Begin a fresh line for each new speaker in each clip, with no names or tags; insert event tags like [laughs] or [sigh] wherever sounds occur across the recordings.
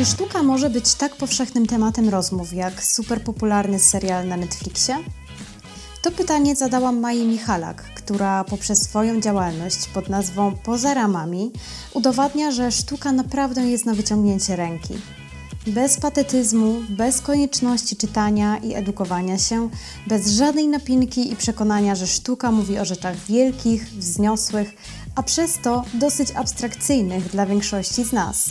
Czy sztuka może być tak powszechnym tematem rozmów jak superpopularny serial na Netflixie? To pytanie zadałam Maji Michalak, która poprzez swoją działalność pod nazwą Poza ramami udowadnia, że sztuka naprawdę jest na wyciągnięcie ręki. Bez patetyzmu, bez konieczności czytania i edukowania się, bez żadnej napinki i przekonania, że sztuka mówi o rzeczach wielkich, wzniosłych, a przez to dosyć abstrakcyjnych dla większości z nas.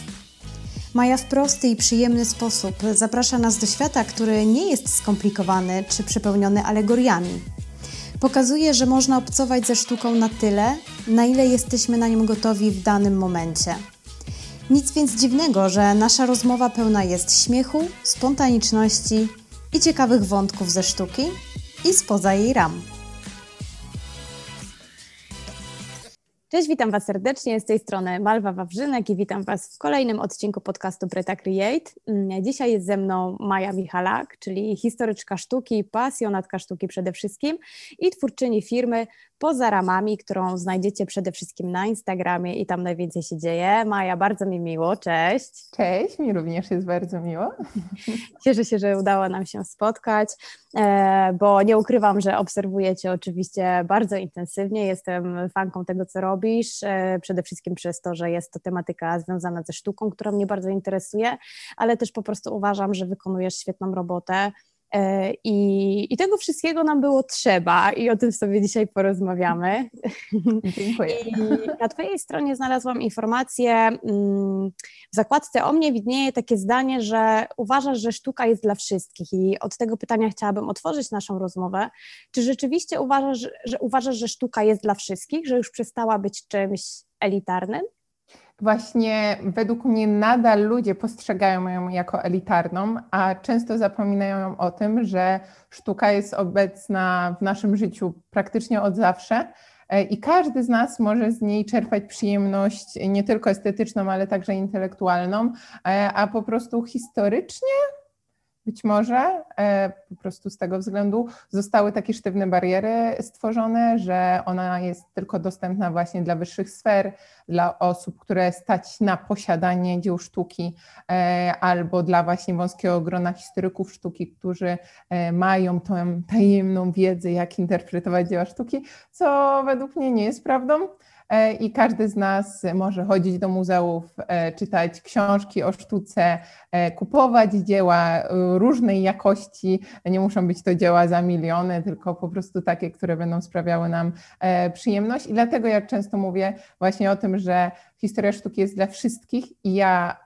Maja w prosty i przyjemny sposób zaprasza nas do świata, który nie jest skomplikowany czy przepełniony alegoriami. Pokazuje, że można obcować ze sztuką na tyle, na ile jesteśmy na nią gotowi w danym momencie. Nic więc dziwnego, że nasza rozmowa pełna jest śmiechu, spontaniczności i ciekawych wątków ze sztuki i spoza jej ram. Cześć, witam Was serdecznie. Z tej strony Malwa Wawrzynek i witam Was w kolejnym odcinku podcastu Breta Create. Mm, dzisiaj jest ze mną Maja Michalak, czyli historyczka sztuki, pasjonatka sztuki przede wszystkim i twórczyni firmy Poza Ramami, którą znajdziecie przede wszystkim na Instagramie i tam najwięcej się dzieje. Maja, bardzo mi miło, cześć.
Cześć, mi również jest bardzo miło. [laughs]
Cieszę się, że udało nam się spotkać, e, bo nie ukrywam, że obserwuję Cię oczywiście bardzo intensywnie. Jestem fanką tego, co robisz, e, przede wszystkim przez to, że jest to tematyka związana ze sztuką, która mnie bardzo interesuje, ale też po prostu uważam, że wykonujesz świetną robotę I, I, tego wszystkiego nam było trzeba i o tym sobie dzisiaj porozmawiamy. [laughs]
Dziękuję.
I na Twojej stronie znalazłam informację, mm, w zakładce o mnie widnieje takie zdanie, że uważasz, że sztuka jest dla wszystkich i od tego pytania chciałabym otworzyć naszą rozmowę. Czy rzeczywiście uważasz, że uważasz, że sztuka jest dla wszystkich, że już przestała być czymś elitarnym?
Właśnie według mnie nadal ludzie postrzegają ją jako elitarną, a często zapominają o tym, że sztuka jest obecna w naszym życiu praktycznie od zawsze e, i każdy z nas może z niej czerpać przyjemność nie tylko estetyczną, ale także intelektualną, e, a po prostu historycznie być może e, po prostu z tego względu zostały takie sztywne bariery stworzone, że ona jest tylko dostępna właśnie dla wyższych sfer, dla osób, które stać na posiadanie dzieł sztuki, e, albo dla właśnie wąskiego grona historyków sztuki, którzy e, mają tą tajemną wiedzę, jak interpretować dzieła sztuki, co według mnie nie jest prawdą. E, i każdy z nas może chodzić do muzeów, e, czytać książki o sztuce, e, kupować dzieła różnej jakości. Nie muszą być to dzieła za miliony, tylko po prostu takie, które będą sprawiały nam przyjemność. I dlatego ja często mówię właśnie o tym, że historia sztuki jest dla wszystkich i ja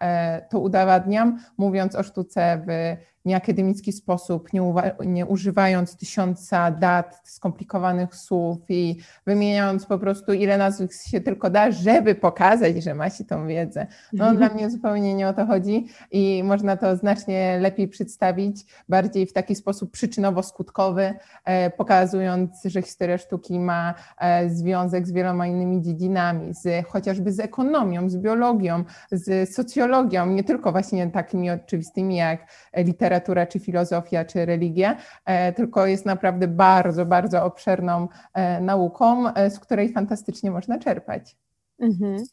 to udowadniam, mówiąc o sztuce w nieakademicki sposób, nie, nie, używając tysiąca dat, skomplikowanych słów i wymieniając po prostu ile nazwisk się tylko da, żeby pokazać, że ma się tą wiedzę. No dla mnie zupełnie nie o to chodzi i można to znacznie lepiej przedstawić, bardziej w taki sposób przyczynowo-skutkowy, e, pokazując, że historia sztuki ma e, związek z wieloma innymi dziedzinami, z, chociażby z ekonomią, z biologią, z socjologią, nie tylko właśnie takimi oczywistymi jak literatura, literatura, czy filozofia, czy religia, e, tylko jest naprawdę bardzo, bardzo obszerną e, nauką, e, z której fantastycznie można czerpać. Mhm.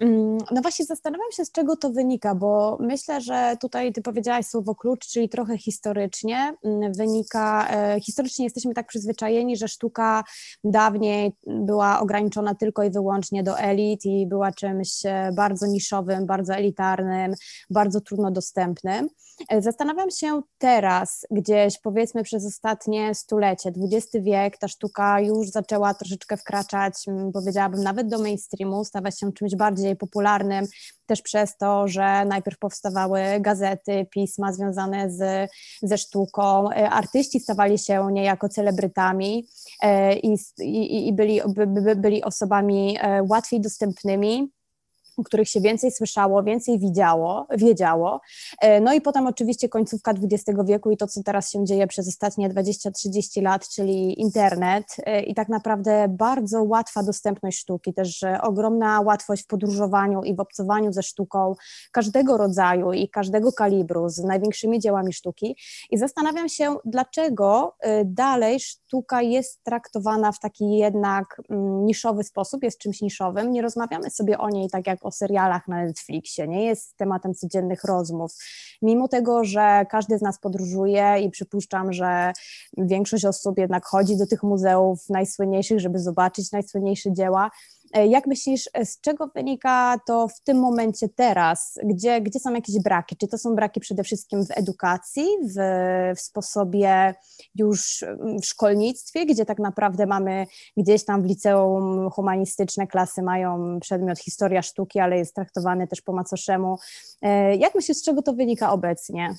Mm, no właśnie zastanawiam się, z czego to wynika, bo myślę, że tutaj ty powiedziałaś słowo klucz, czyli trochę historycznie mm, wynika, historycznie jesteśmy tak przyzwyczajeni, że sztuka dawniej była ograniczona tylko i wyłącznie do elit i była czymś bardzo niszowym, bardzo elitarnym, bardzo trudno dostępnym. E, zastanawiam się teraz, gdzieś powiedzmy przez ostatnie stulecie, XX wiek, ta sztuka już zaczęła troszeczkę wkraczać, powiedziałabym, nawet do mainstreamu, stawać się czymś bardziej popularnym, też przez to, że najpierw powstawały gazety, pisma związane z, ze sztuką, e, artyści stawali się niejako celebrytami e, i, i, i byli, by, byli osobami łatwiej dostępnymi o których się więcej słyszało, więcej widziało, wiedziało. E, no i potem oczywiście końcówka XX wieku i to, co teraz się dzieje przez ostatnie 20-30 lat, czyli internet e, i tak naprawdę bardzo łatwa dostępność sztuki, też ogromna łatwość w podróżowaniu i w obcowaniu ze sztuką każdego rodzaju i każdego kalibru, z największymi dziełami sztuki. I zastanawiam się, dlaczego e, dalej sztuka jest traktowana w taki jednak mm, niszowy sposób, jest czymś niszowym. Nie rozmawiamy sobie o niej tak jak o serialach na Netflixie, nie jest tematem codziennych rozmów. Mimo tego, że każdy z nas podróżuje i przypuszczam, że większość osób jednak chodzi do tych muzeów najsłynniejszych, żeby zobaczyć najsłynniejsze dzieła, jak myślisz, e, z czego wynika to w tym momencie teraz? Gdzie, gdzie są jakieś braki? Czy to są braki przede wszystkim w edukacji, w, w sposobie już mm, w szkolnictwie, gdzie tak naprawdę mamy gdzieś tam w liceum humanistyczne klasy mają przedmiot historia sztuki, ale jest traktowany też po macoszemu. E, jak myślisz, z czego to wynika obecnie?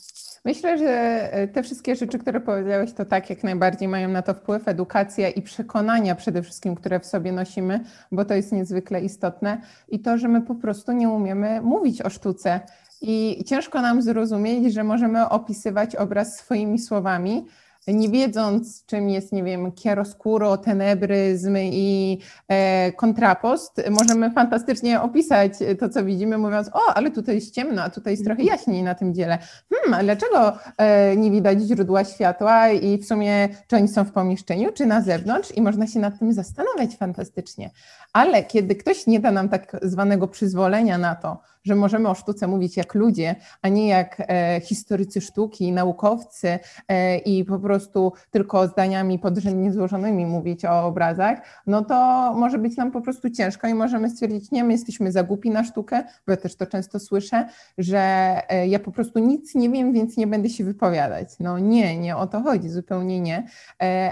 Myślę, że te wszystkie rzeczy, które powiedziałeś, to tak jak najbardziej mają na to wpływ edukacja i przekonania przede wszystkim, które w sobie nosimy, bo to jest niezwykle istotne i to, że my po prostu nie umiemy mówić o sztuce. I ciężko nam zrozumieć, że możemy opisywać obraz swoimi słowami, nie wiedząc, czym jest, nie wiem, chiaroscuro, tenebryzm i e, kontrapost, możemy fantastycznie opisać to, co widzimy, mówiąc, o, ale tutaj jest ciemno, a tutaj jest trochę mhm. jaśniej na tym dziele. Hmm, a dlaczego e, nie widać źródła światła i w sumie, czy oni są w pomieszczeniu, czy na zewnątrz i można się nad tym zastanawiać fantastycznie. Ale kiedy ktoś nie da nam tak zwanego przyzwolenia na to, że możemy o sztuce mówić jak ludzie, a nie jak e, historycy sztuki, naukowcy e, i po prostu tylko zdaniami podrzędnie złożonymi mówić o obrazach, no to może być nam po prostu ciężko i możemy stwierdzić, nie, my jesteśmy za głupi na sztukę, bo ja też to często słyszę, że e, ja po prostu nic nie wiem, więc nie będę się wypowiadać. No nie, nie o to chodzi, zupełnie nie,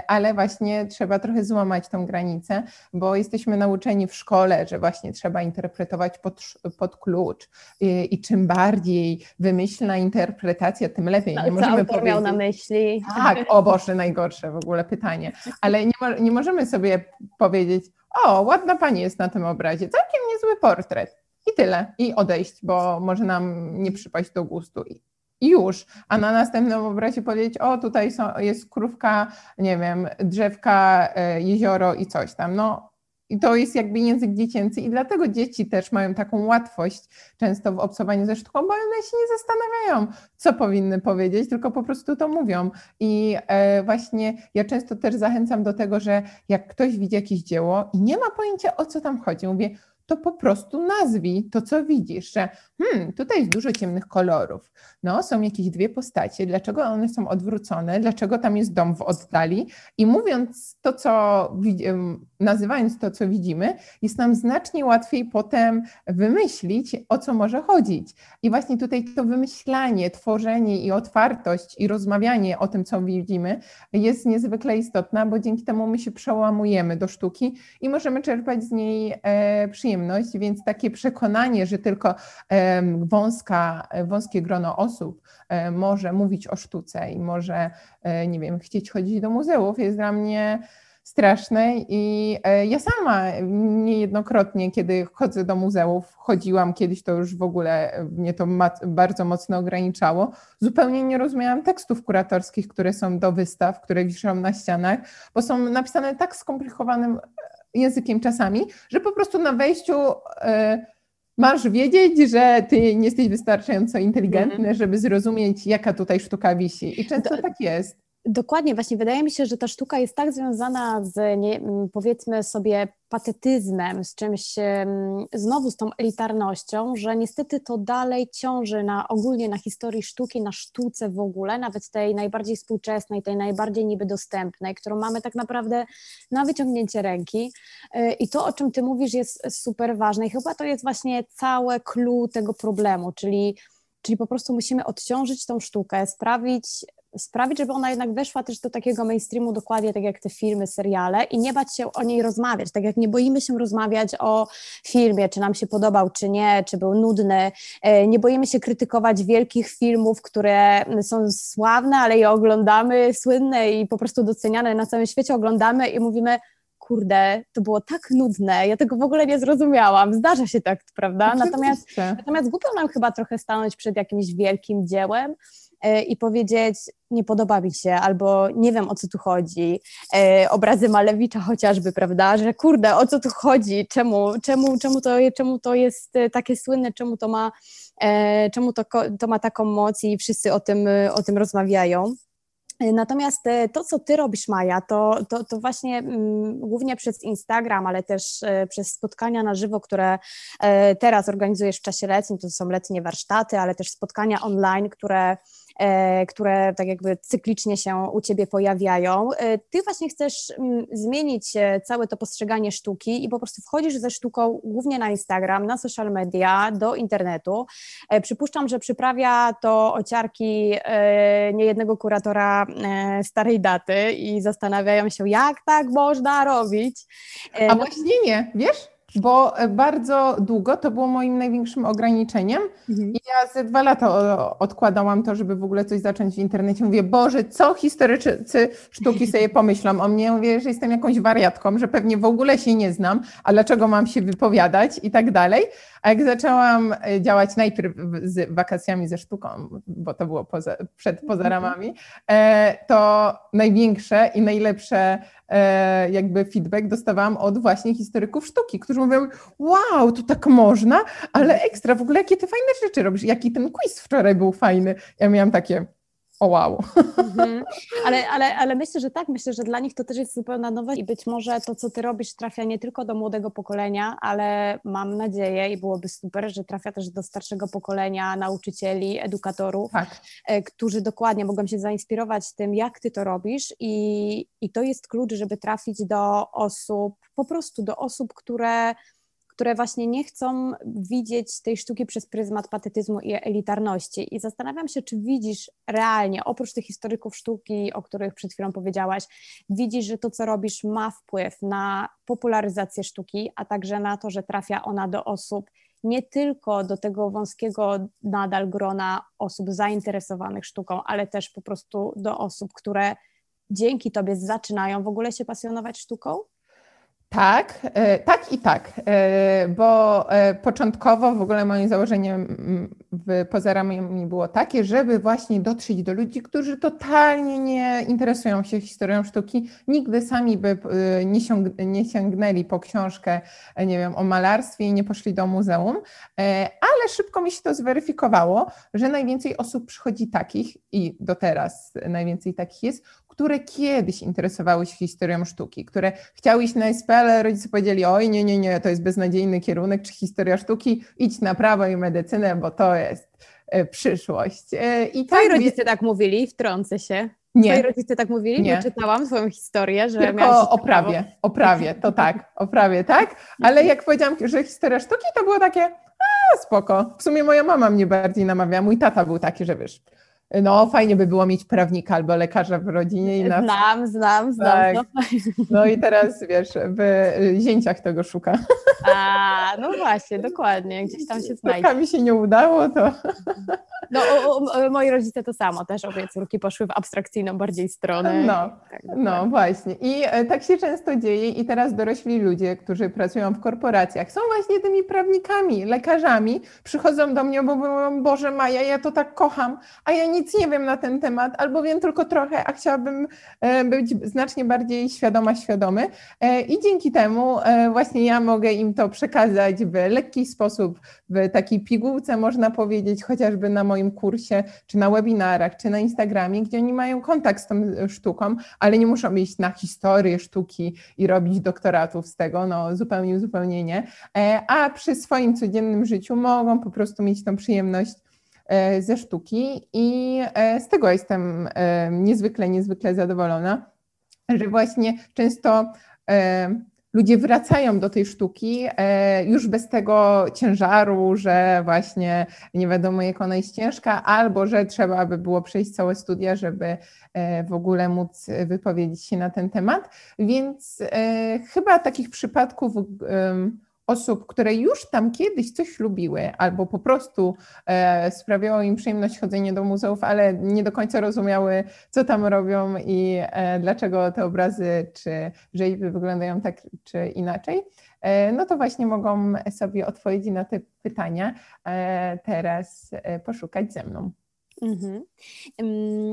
ale właśnie trzeba trochę złamać tą granicę, bo jesteśmy nauczeni w szkole, że właśnie trzeba interpretować pod, pod klucz, i, i czym bardziej wymyślna interpretacja, tym lepiej.
Nie no, co możemy powiedzieć, miał na myśli.
Tak, o Boże, najgorsze w ogóle pytanie. Ale nie, nie możemy sobie powiedzieć, o, ładna pani jest na tym obrazie, całkiem niezły portret. I tyle. I odejść, bo może nam nie przypaść do gustu. I już, a na następnym obrazie powiedzieć, o tutaj są, jest krówka, nie wiem, drzewka, e, jezioro i coś tam. No i to jest jakby język dziecięcy i dlatego dzieci też mają taką łatwość często w obcowaniu ze sztuką, bo one się nie zastanawiają, co powinny powiedzieć, tylko po prostu to mówią. I e, właśnie ja często też zachęcam do tego, że jak ktoś widzi jakieś dzieło i nie ma pojęcia o co tam chodzi, mówię, to po prostu nazwij to, co widzisz, że hmm, tutaj jest dużo ciemnych kolorów. No, są jakieś dwie postacie, dlaczego one są odwrócone, dlaczego tam jest dom w oddali i mówiąc to, co nazywając to, co widzimy, jest nam znacznie łatwiej potem wymyślić, o co może chodzić. I właśnie tutaj to wymyślanie, tworzenie i otwartość i rozmawianie o tym, co widzimy, jest niezwykle istotna, bo dzięki temu my się przełamujemy do sztuki i możemy czerpać z niej e, przyjemność, więc takie przekonanie, że tylko wąska, wąskie grono osób e, może mówić o sztuce i może, e, nie wiem, chcieć chodzić do muzeów, jest dla mnie strasznej i e, ja sama niejednokrotnie, kiedy chodzę do muzeów, chodziłam kiedyś, to już w ogóle mnie to bardzo mocno ograniczało, zupełnie nie rozumiałam tekstów kuratorskich, które są do wystaw, które wiszą na ścianach, bo są napisane tak skomplikowanym językiem czasami, że po prostu na wejściu e, masz wiedzieć, że ty nie jesteś wystarczająco inteligentny, mhm. żeby zrozumieć, jaka tutaj sztuka wisi. I często tak jest.
Dokładnie, właśnie wydaje mi się, że ta sztuka jest tak związana z, nie, powiedzmy sobie, patetyzmem, z czymś, znowu z tą elitarnością, że niestety to dalej ciąży na, ogólnie na historii sztuki, na sztuce w ogóle, nawet tej najbardziej współczesnej, tej najbardziej niby dostępnej, którą mamy tak naprawdę na wyciągnięcie ręki. Y, I to, o czym ty mówisz, jest super ważne i chyba to jest właśnie całe clue tego problemu, czyli Czyli po prostu musimy odciążyć tą sztukę, sprawić, sprawić, żeby ona jednak weszła też do takiego mainstreamu, dokładnie tak jak te filmy, seriale i nie bać się o niej rozmawiać, tak jak nie boimy się rozmawiać o filmie, czy nam się podobał, czy nie, czy był nudny, e, nie boimy się krytykować wielkich filmów, które są sławne, ale je oglądamy, słynne i po prostu doceniane na całym świecie, oglądamy i mówimy, kurde, to było tak nudne, ja tego w ogóle nie zrozumiałam. Zdarza się tak, prawda? Natomiast, natomiast głupio nam chyba trochę stanąć przed jakimś wielkim dziełem i powiedzieć, nie podoba mi się, albo nie wiem o co tu chodzi. E, obrazy Malewicza chociażby, prawda? Że kurde, o co tu chodzi? Czemu, czemu, czemu, to, czemu to jest e, takie słynne? Czemu to ma, czemu to, to ma taką moc i wszyscy o tym, o tym rozmawiają? Natomiast e, to, co ty robisz, Maja, to, to, to właśnie mm, głównie przez Instagram, ale też e, przez spotkania na żywo, które e, teraz organizujesz w czasie letnim, to są letnie warsztaty, ale też spotkania online, które E, które tak jakby cyklicznie się u Ciebie pojawiają. E, ty właśnie chcesz mm, zmienić e, całe to postrzeganie sztuki i po prostu wchodzisz ze sztuką głównie na Instagram, na social media, do internetu. Przypuszczam, że przyprawia to ociarki niejednego kuratora starej daty i zastanawiają się, jak tak można robić.
A no właśnie nie, wiesz? Bo e, bardzo długo to było moim największym ograniczeniem mhm. i ja ze dwa lata odkładałam to, żeby w ogóle coś zacząć w internecie. Mówię, Boże, co historycy sztuki [laughs] sobie pomyślą o mnie? Mówię, że jestem jakąś wariatką, że pewnie w ogóle się nie znam, a dlaczego mam się wypowiadać i tak dalej. A jak zaczęłam e, działać najpierw z wakacjami ze sztuką, bo to było poza, przed poza ramami, e, to największe i najlepsze E, jakby feedback dostawałam od właśnie historyków sztuki, którzy mówią, wow, to tak można, ale ekstra, w ogóle jakie ty fajne rzeczy robisz, jaki ten quiz wczoraj był fajny. Ja miałam takie, o wow. Mhm. [laughs]
Ale, ale, ale myślę, że tak, myślę, że dla nich to też jest zupełna nowość i być może to, co ty robisz, trafia nie tylko do młodego pokolenia, ale mam nadzieję i byłoby super, że trafia też do starszego pokolenia nauczycieli, edukatorów, tak. E, którzy dokładnie mogą się zainspirować tym, jak ty to robisz i, i to jest klucz, żeby trafić do osób, po prostu do osób, które które właśnie nie chcą widzieć tej sztuki przez pryzmat patetyzmu i elitarności. I zastanawiam się, czy widzisz realnie, oprócz tych historyków sztuki, o których przed chwilą powiedziałaś, widzisz, że to, co robisz, ma wpływ na popularyzację sztuki, a także na to, że trafia ona do osób, nie tylko do tego wąskiego nadal grona osób zainteresowanych sztuką, ale też po prostu do osób, które dzięki Tobie zaczynają w ogóle się pasjonować sztuką?
Tak, e, tak i tak, e, bo e, początkowo w ogóle moim założeniem w pozorami było takie, żeby właśnie dotrzeć do ludzi, którzy totalnie nie interesują się historią sztuki, nigdy sami by nie, sięg nie sięgnęli po książkę, nie wiem, o malarstwie i nie poszli do muzeum, ale szybko mi się to zweryfikowało, że najwięcej osób przychodzi takich i do teraz najwięcej takich jest, które kiedyś interesowały się historią sztuki, które chciały iść na SP, ale rodzice powiedzieli, oj nie, nie, nie, to jest beznadziejny kierunek, czy historia sztuki, idź na prawo i medycynę, bo to jest e, przyszłość.
E, I Twoi tak, rodzice tak mówili, wtrącę się. Nie. Twoi rodzice tak mówili? Nie. czytałam swoją historię, że
Tylko o prawie, o prawie, to tak, o prawie, tak, ale jak powiedziałam, że historia sztuki, to było takie, a spoko. W sumie moja mama mnie bardziej namawiała, mój tata był taki, że wiesz, no, fajnie by było mieć prawnika albo lekarza w rodzinie.
I na... Znam, znam, znam. Tak. No.
no i teraz wiesz, w zięciach tego szuka.
A, no właśnie, dokładnie, gdzieś tam się znajdzie.
Mi się nie udało, to...
No, o, o, moi rodzice to samo, też obie córki poszły w abstrakcyjną bardziej stronę.
No, tak, no właśnie. I e, tak się często dzieje i teraz dorośli ludzie, którzy pracują w korporacjach, są właśnie tymi prawnikami, lekarzami, przychodzą do mnie, bo mówią, Boże Maja, ja to tak kocham, a ja nic nie wiem na ten temat, albo wiem tylko trochę, a chciałabym e, być znacznie bardziej świadoma, świadomy. E, I dzięki temu właśnie ja mogę im to przekazać w lekki sposób, w takiej pigułce można powiedzieć, chociażby na moim kursie, czy na webinarach, czy na Instagramie, gdzie oni mają kontakt z tą sztuką, ale nie muszą iść na historię sztuki i robić doktoratów z tego, no zupełnie, zupełnie nie. E, a przy swoim codziennym życiu mogą po prostu mieć tą przyjemność e, ze sztuki i e, z tego jestem niezwykle, niezwykle zadowolona, że właśnie często ludzie wracają do tej sztuki e, już bez tego ciężaru, że właśnie nie wiadomo, jak ona jest ciężka, albo że trzeba by było przejść całe studia, żeby e, w ogóle móc wypowiedzieć się na ten temat. Więc e, chyba takich przypadków osób, które już tam kiedyś coś lubiły, albo po prostu e, sprawiało im przyjemność chodzenie do muzeów, ale nie do końca rozumiały, co tam robią i e, dlaczego te obrazy czy rzeźby wyglądają tak czy inaczej, e, no to właśnie mogą sobie odpowiedzi na te pytania e, teraz e, poszukać ze mną.
Mhm.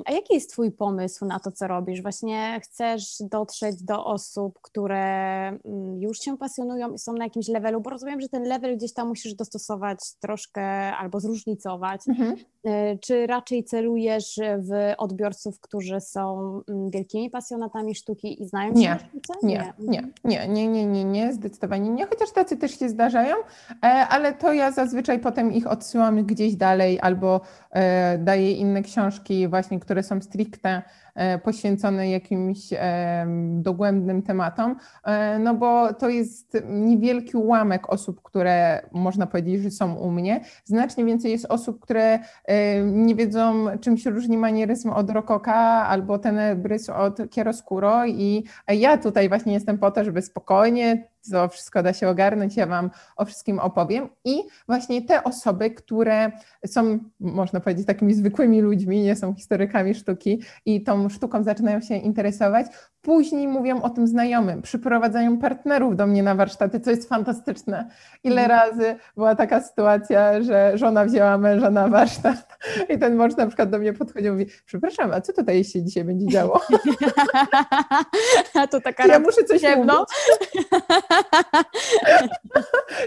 A jaki jest Twój pomysł na to, co robisz? Właśnie chcesz dotrzeć do osób, które mm, już się pasjonują i są na jakimś levelu, bo rozumiem, że ten level gdzieś tam musisz dostosować troszkę albo zróżnicować. Mhm. E, czy raczej celujesz w odbiorców, którzy są mm, wielkimi pasjonatami sztuki i znają się
nie, na sztuce? Nie, nie, mhm. nie, nie, nie, nie, nie, zdecydowanie nie, chociaż tacy też się zdarzają, e, ale to ja zazwyczaj potem ich odsyłam gdzieś dalej albo e, daję inne książki właśnie, które są stricte E, poświęcone jakimś e, dogłębnym tematom, e, no bo to jest niewielki ułamek osób, które można powiedzieć, że są u mnie. Znacznie więcej jest osób, które nie wiedzą, czym się różni manieryzm od rokoka albo tenebrys od chiaroscuro i ja tutaj właśnie jestem po to, żeby spokojnie to wszystko da się ogarnąć, ja Wam o wszystkim opowiem. I właśnie te osoby, które są, można powiedzieć, takimi zwykłymi ludźmi, nie są historykami sztuki i tą sztuką zaczynają się interesować, później mówią o tym znajomym, przyprowadzają partnerów do mnie na warsztaty, co jest fantastyczne. Ile mhm. razy była taka sytuacja, że żona wzięła męża na warsztat [laughs] i ten mąż na przykład do mnie podchodził i mówi, przepraszam, a co tutaj się dzisiaj będzie działo? [laughs]
to taka
ja muszę coś ciemno. [laughs]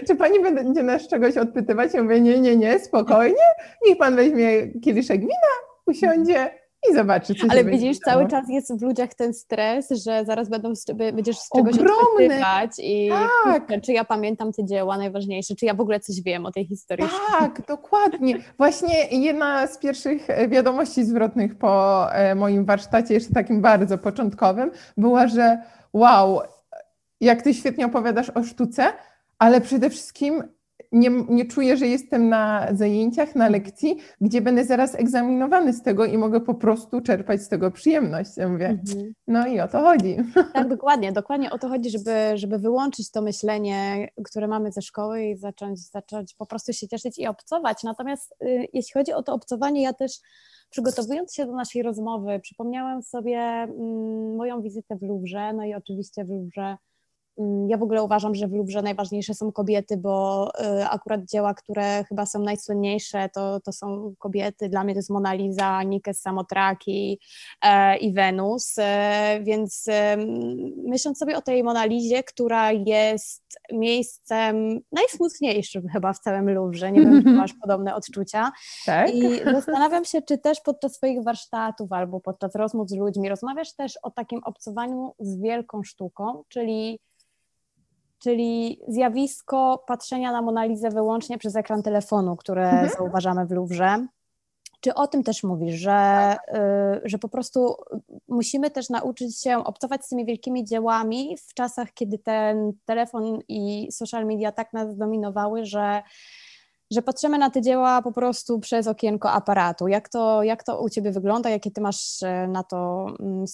Czy pani będzie nas czegoś odpytywać? Ja mówię, nie, nie, nie, spokojnie, niech pan weźmie kieliszek wina, usiądzie, i zobaczy, co
Ale widzisz, cały czas jest w ludziach ten stres, że zaraz będą będziesz z czegoś odpytywać i tak. czy ja pamiętam te dzieła najważniejsze, czy ja w ogóle coś wiem o tej historii.
Tak, [laughs] dokładnie. Właśnie jedna z pierwszych e, wiadomości zwrotnych po e, moim warsztacie, jeszcze takim bardzo początkowym, była, że wow, jak ty świetnie opowiadasz o sztuce, ale przede wszystkim nie, nie czuję, że jestem na zajęciach, na lekcji, gdzie będę zaraz egzaminowany z tego i mogę po prostu czerpać z tego przyjemność. Ja mówię, mhm. no i o to chodzi. [laughs]
Tak, dokładnie, dokładnie o to chodzi, żeby, żeby wyłączyć to myślenie, które mamy ze szkoły i zacząć, zacząć po prostu się cieszyć i obcować. Natomiast y, jeśli chodzi o to obcowanie, ja też przygotowując się do naszej rozmowy, przypomniałam sobie mm, moją wizytę w Louvre, no i oczywiście w Louvre Mm, ja w ogóle uważam, że w Lubrze najważniejsze są kobiety, bo y, akurat dzieła, które chyba są najsłynniejsze, to, to są kobiety. Dla mnie to jest Mona Lisa, Nikes Samotraki e, i Wenus. E, więc myśląc sobie o tej Monalizie, która jest miejscem najsmutniejszym chyba w całym Lubrze, nie wiem, czy [laughs] masz podobne odczucia. Tak? I zastanawiam się, czy też podczas swoich warsztatów albo podczas rozmów z ludźmi rozmawiasz też o takim obcowaniu z wielką sztuką, czyli czyli zjawisko patrzenia na Monalizę wyłącznie przez ekran telefonu, które mhm. zauważamy w Louvre. Czy o tym też mówisz, że, y, że po prostu musimy też nauczyć się obcować z tymi wielkimi dziełami w czasach, kiedy ten telefon i social media tak nas dominowały, że że patrzymy na te dzieła po prostu przez okienko aparatu. Jak to, jak to u Ciebie wygląda? Jakie Ty masz e, na to mm,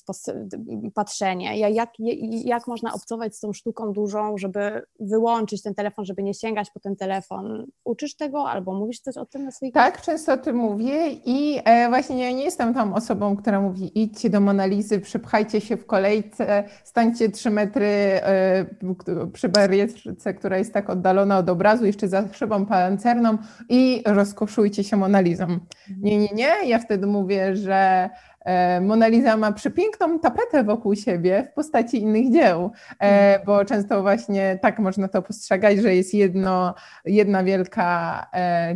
patrzenie? Jak, jak można obcować z tą sztuką dużą, żeby wyłączyć ten telefon, żeby nie sięgać po ten telefon? Uczysz tego albo mówisz coś o tym na swoich...
Tak, często o tym mówię i e, właśnie ja nie jestem tam osobą, która mówi idźcie do Monalizy, przypchajcie się w kolejce, stańcie trzy metry e, przy barierce, która jest tak oddalona od obrazu, jeszcze za szybą pancerną, i rozkoszujcie się Monalizą. Nie, nie, nie. Ja wtedy mówię, że Mona Lisa ma przepiękną tapetę wokół siebie w postaci innych dzieł, e, mhm. bo często właśnie tak można to postrzegać, że jest jedno, jedna wielka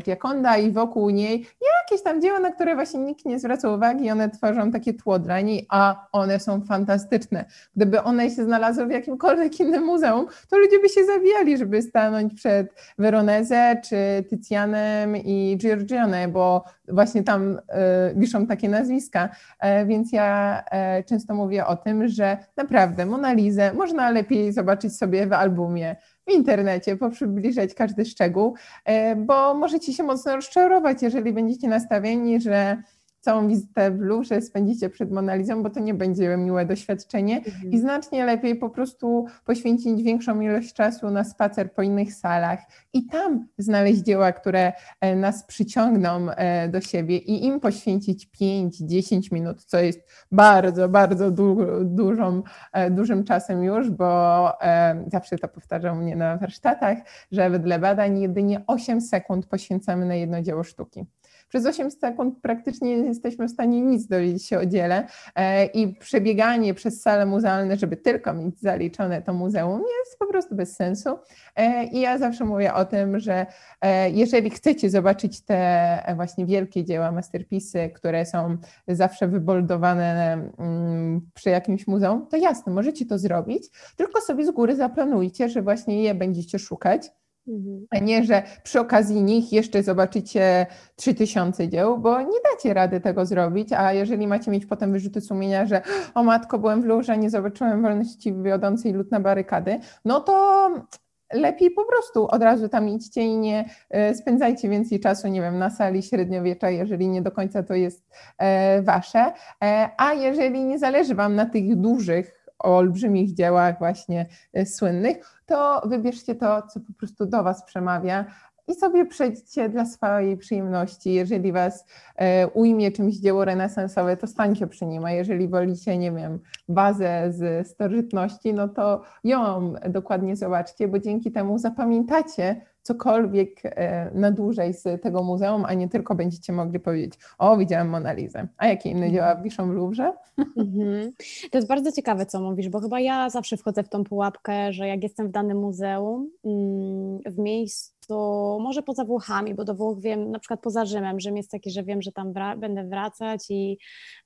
diakonda i wokół niej jakieś tam dzieła, na które właśnie nikt nie zwraca uwagi, one tworzą takie tło dla niej, a one są fantastyczne. Gdyby one się znalazły w jakimkolwiek innym muzeum, to ludzie by się zawijali, żeby stanąć przed Veronese czy Tycjanem i Giorgione, bo właśnie tam y, wiszą takie nazwiska. E, więc ja e, często mówię o tym, że naprawdę Monalizę można lepiej zobaczyć sobie w albumie, w internecie, poprzybliżać każdy szczegół, e, bo możecie się mocno rozczarować, jeżeli będziecie nastawieni, że całą wizytę w Louvre spędzicie przed Monalizą, bo to nie będzie miłe doświadczenie mhm. i znacznie lepiej po prostu poświęcić większą ilość czasu na spacer po innych salach i tam znaleźć dzieła, które e, nas przyciągną e, do siebie i im poświęcić 5-10 minut, co jest bardzo, bardzo du dużą, e, dużym czasem już, bo zawsze to powtarzam mnie na warsztatach, że wedle badań jedynie 8 sekund poświęcamy na jedno dzieło sztuki. Przez 8 sekund praktycznie nie jesteśmy w stanie nic dowiedzieć się o dziele e, i przebieganie przez sale muzealne, żeby tylko mieć zaliczone to muzeum jest po prostu bez sensu. E, I ja zawsze mówię o tym, że jeżeli chcecie zobaczyć te właśnie wielkie dzieła, masterpisy, które są zawsze wyboldowane mm, przy jakimś muzeum, to jasne, możecie to zrobić, tylko sobie z góry zaplanujcie, że właśnie je będziecie szukać. A nie, że przy okazji nich jeszcze zobaczycie 3000 dzieł, bo nie dacie rady tego zrobić, a jeżeli macie mieć potem wyrzuty sumienia, że o matko, byłem w Louvre, nie zobaczyłem wolności wiodącej lud na barykady, no to lepiej po prostu od razu tam idźcie i nie e, spędzajcie więcej czasu, nie wiem, na sali średniowiecza, jeżeli nie do końca to jest e, wasze. E, a jeżeli nie zależy wam na tych dużych olbrzymich dziełach właśnie słynnych, to wybierzcie to, co po prostu do Was przemawia i sobie przejdźcie dla swojej przyjemności. Jeżeli Was e, ujmie czymś dzieło renesansowe, to stańcie przy nim, a jeżeli wolicie, nie wiem, bazę z starożytności, no to ją dokładnie zobaczcie, bo dzięki temu zapamiętacie cokolwiek e, na dłużej z tego muzeum, a nie tylko będziecie mogli powiedzieć, o widziałem Monalizę, a jakie inne dzieła mhm. wiszą w Louvre? Mhm.
To jest bardzo ciekawe, co mówisz, bo chyba ja zawsze wchodzę w tą pułapkę, że jak jestem w danym muzeum, mm, w miejscu, to może poza Włochami, bo do Włoch wiem, na przykład poza Rzymem, Rzym jest taki, że wiem, że tam wra będę wracać i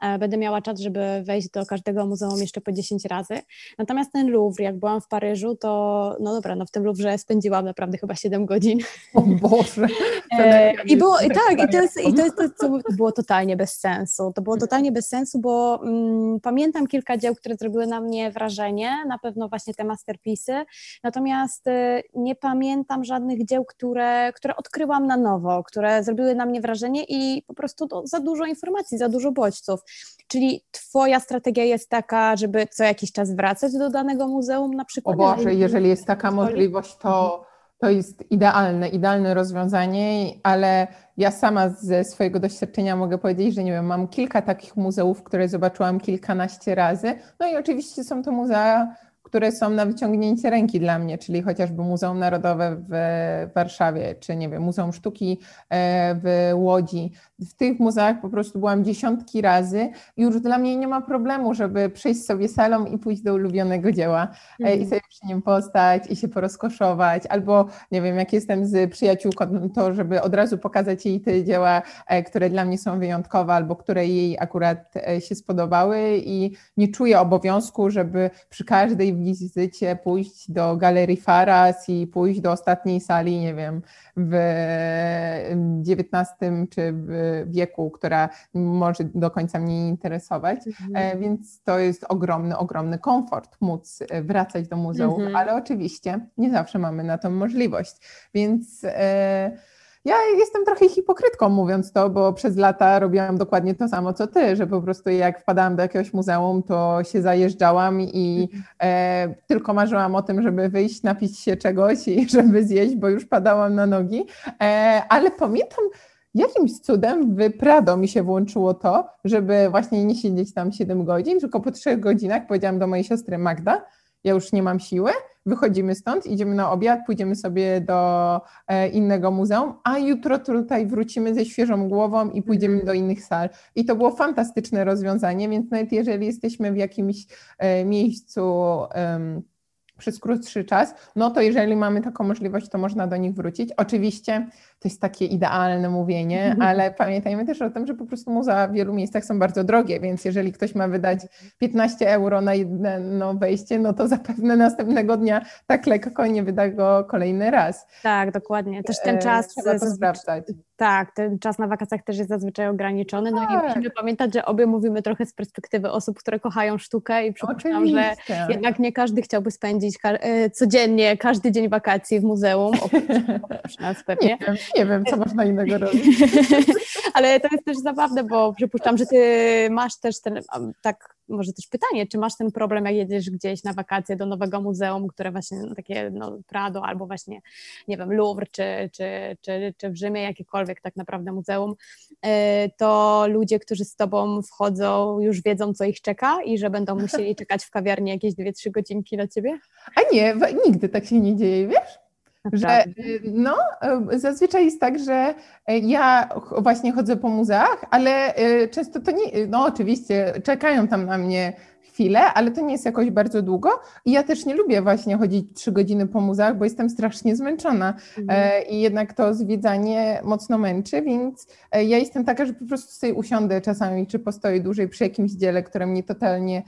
e, będę miała czas, żeby wejść do każdego muzeum jeszcze po 10 razy. Natomiast ten Louvre, jak byłam w Paryżu, to no dobra, no w tym Louvre spędziłam naprawdę chyba 7 godzin.
O Boże! [laughs]
E, I było, i tak, i to, jest, i to, jest, to, to [laughs] było totalnie bez sensu. To było totalnie bez sensu, bo mm, pamiętam kilka dzieł, które zrobiły na mnie wrażenie, na pewno właśnie te masterpisy, natomiast y, nie pamiętam żadnych dzieł, które, które odkryłam na nowo, które zrobiły na mnie wrażenie i po prostu to, za dużo informacji, za dużo bodźców. Czyli Twoja strategia jest taka, żeby co jakiś czas wracać do danego muzeum na przykład?
O Boże, jeżeli jest taka możliwość, to, to jest idealne, idealne rozwiązanie, ale ja sama ze swojego doświadczenia mogę powiedzieć, że nie wiem, mam kilka takich muzeów, które zobaczyłam kilkanaście razy. No i oczywiście są to muzea które są na wyciągnięcie ręki dla mnie, czyli chociażby Muzeum Narodowe w Warszawie, czy nie wiem, Muzeum Sztuki e, w Łodzi. W tych muzeach po prostu byłam dziesiątki razy i już dla mnie nie ma problemu, żeby przejść sobie salą i pójść do ulubionego dzieła mm. i sobie przy nim postać i się porozkoszować, albo nie wiem, jak jestem z przyjaciółką, to żeby od razu pokazać jej te dzieła, e, które dla mnie są wyjątkowe, albo które jej akurat się spodobały i nie czuję obowiązku, żeby przy każdej wizycie pójść do Galerii Faras i pójść do ostatniej sali, nie wiem, w XIX czy w wieku, która może do końca mnie nie interesować. Mhm. E, więc to jest ogromny, ogromny komfort móc wracać do muzeum, mhm. ale oczywiście nie zawsze mamy na to możliwość. Więc e, ja jestem trochę hipokrytką mówiąc to, bo przez lata robiłam dokładnie to samo co ty, że po prostu jak wpadałam do jakiegoś muzeum, to się zajeżdżałam i e, tylko marzyłam o tym, żeby wyjść, napić się czegoś i [laughs] żeby zjeść, bo już padałam na nogi. E, ale pamiętam, jakimś cudem w Prado mi się włączyło to, żeby właśnie nie siedzieć tam 7 godzin, tylko po 3 godzinach powiedziałam do mojej siostry Magda, ja już nie mam siły, wychodzimy stąd, idziemy na obiad, pójdziemy sobie do e, innego muzeum, a jutro tutaj wrócimy ze świeżą głową i pójdziemy mhm. do innych sal. I to było fantastyczne rozwiązanie, więc nawet jeżeli jesteśmy w jakimś e, miejscu, przez krótszy czas, no to jeżeli mamy taką możliwość, to można do nich wrócić. Oczywiście to jest takie idealne mówienie, mhm. ale pamiętajmy też o tym, że po prostu muzea w wielu miejscach są bardzo drogie, więc jeżeli ktoś ma wydać 15 euro na jedno wejście, no to zapewne następnego dnia tak lekko nie wyda go kolejny raz.
Tak, dokładnie. Też ten e, czas...
Trzeba to sprawdzać.
Tak, ten czas na wakacjach też jest zazwyczaj ograniczony, no tak. i musimy pamiętać, że obie mówimy trochę z perspektywy osób, które kochają sztukę i przypuszczam, że jednak nie każdy chciałby spędzić e, codziennie, każdy dzień wakacji w muzeum, oprócz nas [laughs] pewnie.
Nie nie wiem, co można innego [laughs] robić.
Ale to jest też zabawne, bo przypuszczam, że ty masz też ten, tak może też pytanie, czy masz ten problem, jak jedziesz gdzieś na wakacje do nowego muzeum, które właśnie no, takie no, Prado albo właśnie, nie wiem, Louvre, czy, czy, czy, czy w Rzymie, jakiekolwiek tak naprawdę muzeum, e, to ludzie, którzy z tobą wchodzą, już wiedzą, co ich czeka i że będą musieli [laughs] czekać w kawiarni jakieś 2-3 godzinki na ciebie?
A nie, nigdy tak się nie dzieje, wiesz? Że no, zazwyczaj jest tak, że ja właśnie chodzę po muzeach, ale często to nie, no oczywiście czekają tam na mnie chwilę, ale to nie jest jakoś bardzo długo. I ja też nie lubię właśnie chodzić trzy godziny po muzeach, bo jestem strasznie zmęczona mhm. E, i jednak to zwiedzanie mocno męczy, więc e, ja jestem taka, że po prostu sobie usiądę czasami, czy postoję dłużej przy jakimś dziele, które mnie totalnie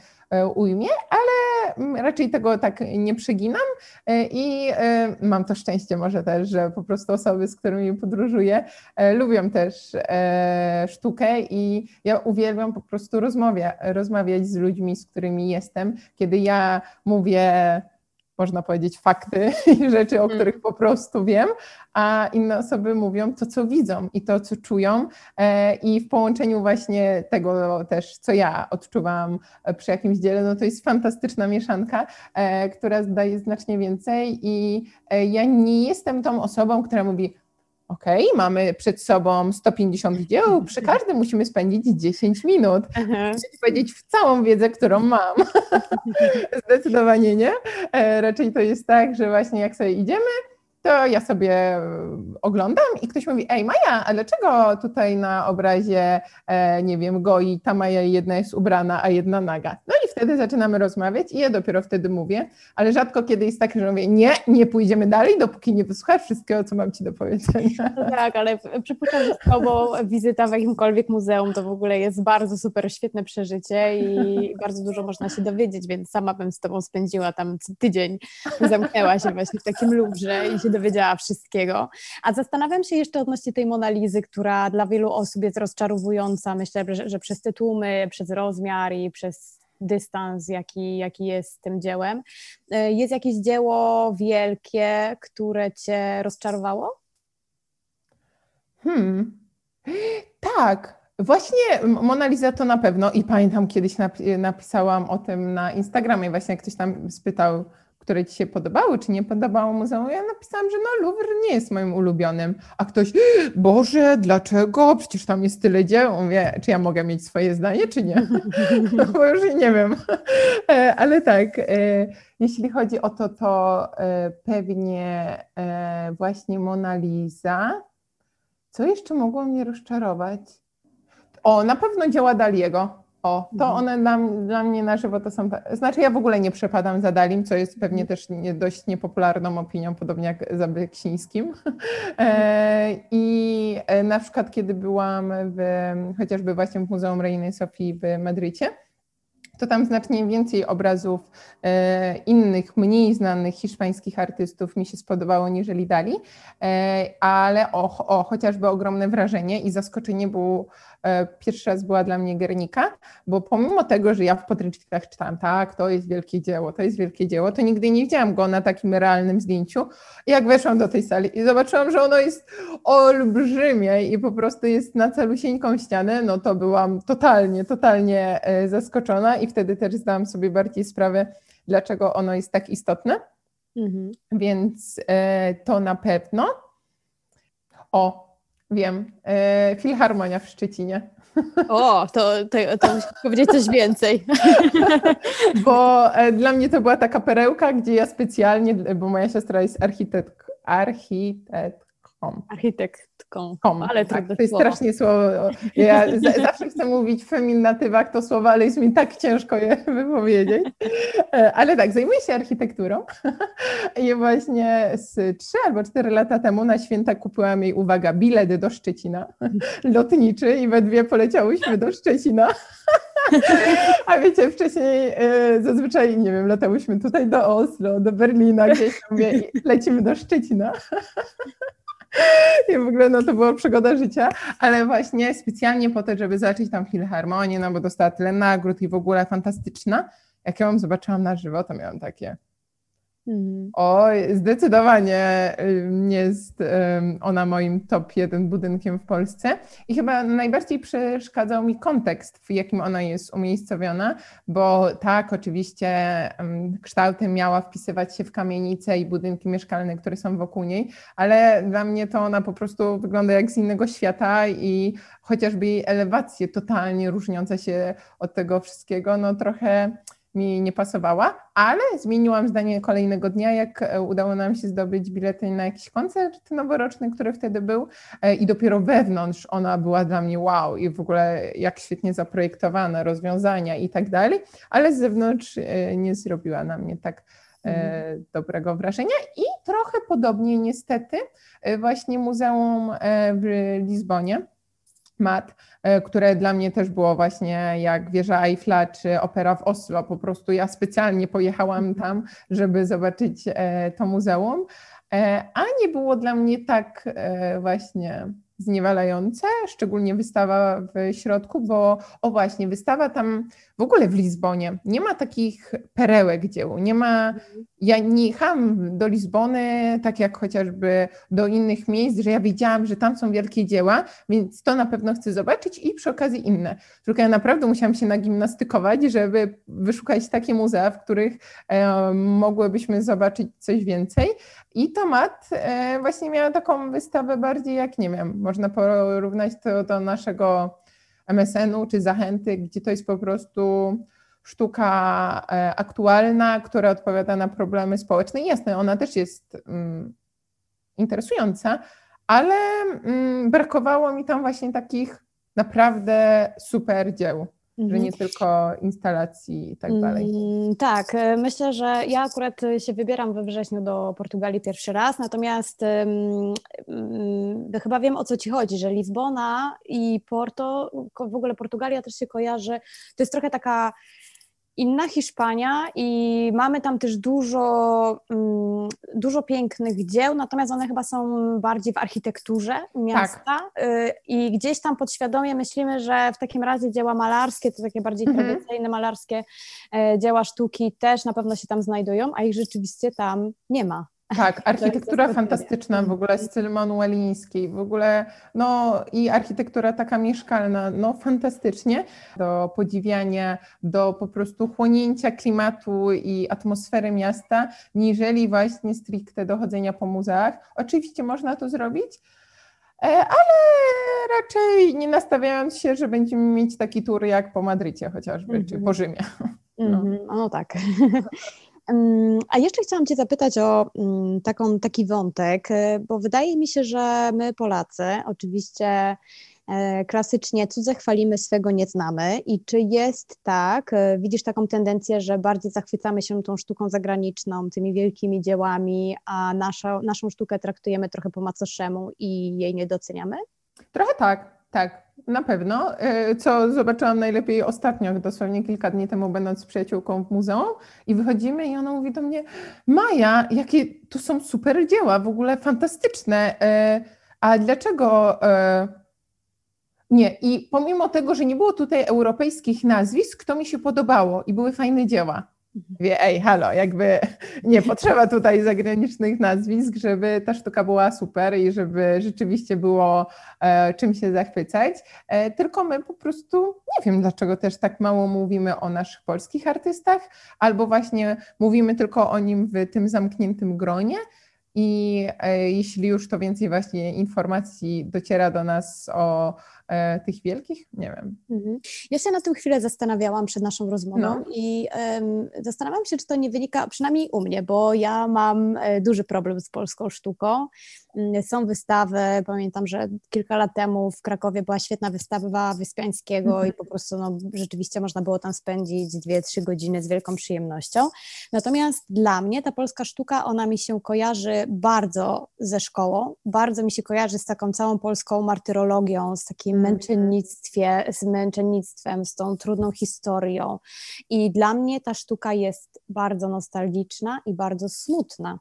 ujmie, ale mm, raczej tego tak nie przeginam e, i e, mam to szczęście może też, że po prostu osoby, z którymi podróżuję, lubią też sztukę i ja uwielbiam po prostu rozmawia, rozmawiać z ludźmi, z którymi jestem. Kiedy ja mówię można powiedzieć, fakty [laughs] i rzeczy, o mm. których po prostu wiem, a inne osoby mówią to, co widzą i to, co czują. E, I w połączeniu właśnie tego też, co ja odczuwam przy jakimś dziele, no to jest fantastyczna mieszanka, e, która daje znacznie więcej. I e, ja nie jestem tą osobą, która mówi, OK, mamy przed sobą 150 dzieł, przy każdym musimy spędzić 10 minut. Chcę powiedzieć w całą wiedzę, którą mam. [laughs] Zdecydowanie nie. E, raczej to jest tak, że właśnie jak sobie idziemy, to ja sobie e, oglądam i ktoś mówi, ej Maja, a dlaczego tutaj na obrazie, e, nie wiem, goi ta Maja jedna jest ubrana, a jedna naga? No i wtedy zaczynamy rozmawiać i ja dopiero wtedy mówię, ale rzadko kiedy jest tak, że mówię, nie, nie pójdziemy dalej, dopóki nie wysłuchasz wszystkiego, co mam Ci do powiedzenia.
No tak, ale przypuszczam, że z Tobą wizyta w jakimkolwiek muzeum to w ogóle jest bardzo super, świetne przeżycie i bardzo dużo można się dowiedzieć, więc sama bym z Tobą spędziła tam tydzień, zamknęła się właśnie w takim lubrze i się dowiedziała wszystkiego. A zastanawiam się jeszcze odnośnie tej Monalizy, która dla wielu osób jest rozczarowująca. Myślę, że, że przez te tłumy, przez rozmiar i przez dystans, jaki, jaki jest z tym dziełem. E, jest jakieś dzieło wielkie, które cię rozczarowało?
Hmm. Tak. Właśnie Mona Lisa to na pewno i pamiętam kiedyś napisałam o tym na Instagramie, właśnie ktoś tam spytał, które ci się podobały, czy nie podobało muzeum, ja napisałam, że no Louvre nie jest moim ulubionym, a ktoś, Boże, dlaczego? Przecież tam jest tyle dzieł. Mówię, czy ja mogę mieć swoje zdanie, czy nie? [laughs] No bo już nie wiem. E, ale tak, e, jeśli chodzi o to, to e, pewnie właśnie Mona Lisa. Co jeszcze mogło mnie rozczarować? O, na pewno dzieła Daliego. O, to mhm. one dla, dla, mnie na żywo to są. Znaczy, ja w ogóle nie przepadam za Dalim, co jest pewnie też nie, dość niepopularną opinią, podobnie jak za Beksińskim. [laughs] E, I e, na przykład, kiedy byłam w, chociażby właśnie w Muzeum Reiny Sofii w Madrycie, to tam znacznie więcej obrazów e, innych, mniej znanych hiszpańskich artystów mi się spodobało niżeli Dali, e, ale o, o, chociażby ogromne wrażenie i zaskoczenie było pierwszy raz była dla mnie Gernika, bo pomimo tego, że ja w podręcznikach czytałam, tak, to jest wielkie dzieło, to jest wielkie dzieło, to nigdy nie widziałam go na takim realnym zdjęciu. I jak weszłam do tej sali i zobaczyłam, że ono jest olbrzymie i po prostu jest na calusieńką ścianę, no to byłam totalnie, totalnie e, zaskoczona i wtedy też zdałam sobie bardziej sprawę, dlaczego ono jest tak istotne. Mhm. Więc e, to na pewno. O, Wiem. E, Filharmonia w Szczecinie.
O, to, to, to musisz powiedzieć coś więcej. [laughs]
Bo e, dla mnie to była taka perełka, gdzie ja specjalnie, bo moja siostra jest architekt, architektką.
Architektką,
Kom, ale tak, to jest słowo. strasznie słowo. Ja [laughs] zawsze chcę mówić w feminatywach to słowa, ale jest mi tak ciężko je [laughs] wypowiedzieć. E, ale tak, zajmuję się architekturą [laughs] i właśnie z trzy albo cztery lata temu na święta kupiłam jej, uwaga, bilet do Szczecina, lotniczy i we dwie poleciałyśmy do Szczecina. A wiecie, wcześniej e, zazwyczaj, nie wiem, latałyśmy tutaj do Oslo, do Berlina, gdzieś i lecimy do Szczecina. [laughs] I w ogóle no, to była przygoda życia, ale właśnie specjalnie po to, żeby zobaczyć tam filharmonię, no bo dostała tyle nagród i w ogóle fantastyczna. Jak ja ją zobaczyłam na żywo, to miałam takie Mhm. Oj, zdecydowanie jest ona moim top jeden budynkiem w Polsce i chyba najbardziej przeszkadzał mi kontekst, w jakim ona jest umiejscowiona, bo tak, oczywiście kształtem miała wpisywać się w kamienice i budynki mieszkalne, które są wokół niej, ale dla mnie to ona po prostu wygląda jak z innego świata i chociażby jej elewacje totalnie różniące się od tego wszystkiego, no trochę mi nie pasowała, ale zmieniłam zdanie kolejnego dnia, jak e, udało nam się zdobyć bilety na jakiś koncert noworoczny, który wtedy był e, i dopiero wewnątrz ona była dla mnie wow i w ogóle jak świetnie zaprojektowane rozwiązania i tak dalej, ale z zewnątrz e, nie zrobiła na mnie tak mhm. dobrego wrażenia i trochę podobnie niestety właśnie Muzeum w Lizbonie mat, e, które dla mnie też było właśnie jak wieża Eiffla czy opera w Oslo. Po prostu ja specjalnie pojechałam mhm. tam, żeby zobaczyć e, to muzeum, e, a nie było dla mnie tak właśnie zniewalające, szczególnie wystawa w środku, bo o właśnie, wystawa tam w ogóle w Lizbonie nie ma takich perełek dzieł, nie ma, ja nie jechałam do Lizbony tak jak chociażby do innych miejsc, że ja wiedziałam, że tam są wielkie dzieła, więc to na pewno chcę zobaczyć i przy okazji inne. Tylko ja naprawdę musiałam się nagimnastykować, żeby wyszukać takie muzea, w których e, mogłybyśmy zobaczyć coś więcej i Tomat e, właśnie miała taką wystawę bardziej jak, nie wiem, można porównać to do naszego MSN-u czy Zachęty, gdzie to jest po prostu sztuka e, aktualna, która odpowiada na problemy społeczne. I jasne, ona też jest mm, interesująca, ale mm, brakowało mi tam właśnie takich naprawdę super dzieł że nie mhm. tylko instalacji i tak dalej. Mm,
tak, e, myślę, że ja akurat się wybieram we wrześniu do Portugalii pierwszy raz, natomiast um, chyba wiem o co Ci chodzi, że Lizbona i Porto, w ogóle Portugalia też się kojarzy, to jest trochę taka inna Hiszpania i mamy tam też dużo, mm, dużo pięknych dzieł, natomiast one chyba są bardziej w architekturze miasta tak. i gdzieś tam podświadomie myślimy, że w takim razie dzieła malarskie, to takie bardziej mhm. tradycyjne malarskie e, dzieła sztuki też na pewno się tam znajdują, a ich rzeczywiście tam nie ma.
Tak, architektura fantastyczna w ogóle, styl manueliński, w ogóle, no i architektura taka mieszkalna, no fantastycznie, do podziwiania, do po prostu chłonięcia klimatu i atmosfery miasta, niżeli właśnie stricte dochodzenia po muzeach. Oczywiście można to zrobić, e, ale raczej nie nastawiając się, że będziemy mieć taki tur jak po Madrycie chociażby, mm -hmm. czy po Rzymie. [laughs]
No, mm no tak. [laughs] A jeszcze chciałam Cię zapytać o mm, taką, taki wątek, e, bo wydaje mi się, że my Polacy oczywiście e, klasycznie cudze chwalimy, swego nie znamy i czy jest tak, e, widzisz taką tendencję, że bardziej zachwycamy się tą sztuką zagraniczną, tymi wielkimi dziełami, a naszą, naszą sztukę traktujemy trochę po macoszemu i jej nie doceniamy?
Trochę tak, tak. Na pewno. E, co zobaczyłam najlepiej ostatnio, dosłownie kilka dni temu, będąc z przyjaciółką w muzeum, i wychodzimy, i ona mówi do mnie: Maja, jakie tu są super dzieła, w ogóle fantastyczne. E, a dlaczego. E, nie, i pomimo tego, że nie było tutaj europejskich nazwisk, to mi się podobało i były fajne dzieła. Wie, ej, halo, jakby nie potrzeba tutaj zagranicznych nazwisk, żeby ta sztuka była super i żeby rzeczywiście było e, czym się zachwycać, e, tylko my po prostu nie wiem, dlaczego też tak mało mówimy o naszych polskich artystach, albo właśnie mówimy tylko o nim w tym zamkniętym gronie. I e, jeśli już to więcej właśnie informacji dociera do nas o tych wielkich? Nie wiem. Mhm.
Ja się na tym chwilę zastanawiałam przed naszą rozmową no. i um, zastanawiam się, czy to nie wynika, przynajmniej u mnie, bo ja mam e, duży problem z polską sztuką. Mm, są wystawy, pamiętam, że kilka lat temu w Krakowie była świetna wystawa Wyspiańskiego mhm. i po prostu no, rzeczywiście można było tam spędzić dwie, trzy godziny z wielką przyjemnością. Natomiast dla mnie ta polska sztuka, ona mi się kojarzy bardzo ze szkołą, bardzo mi się kojarzy z taką całą polską martyrologią, z takim Mhm. męczennictwie, z męczennictwem, z tą trudną historią. I dla mnie ta sztuka jest bardzo nostalgiczna i bardzo smutna.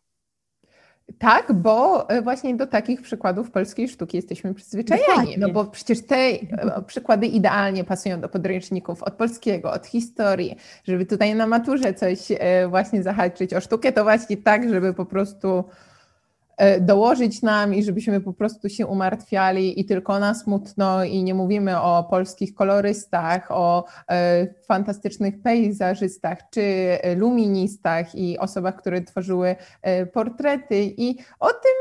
Tak, bo e, właśnie do takich przykładów polskiej sztuki jesteśmy przyzwyczajeni. No bo przecież te e, przykłady idealnie pasują do podręczników od polskiego, od historii, żeby tutaj na maturze coś e, właśnie zahaczyć o sztukę, to właśnie tak, żeby po prostu dołożyć nam i żebyśmy po prostu się umartwiali i tylko na smutno i nie mówimy o polskich kolorystach, o e, fantastycznych pejzażystach czy luministach i osobach, które tworzyły e, portrety i o tym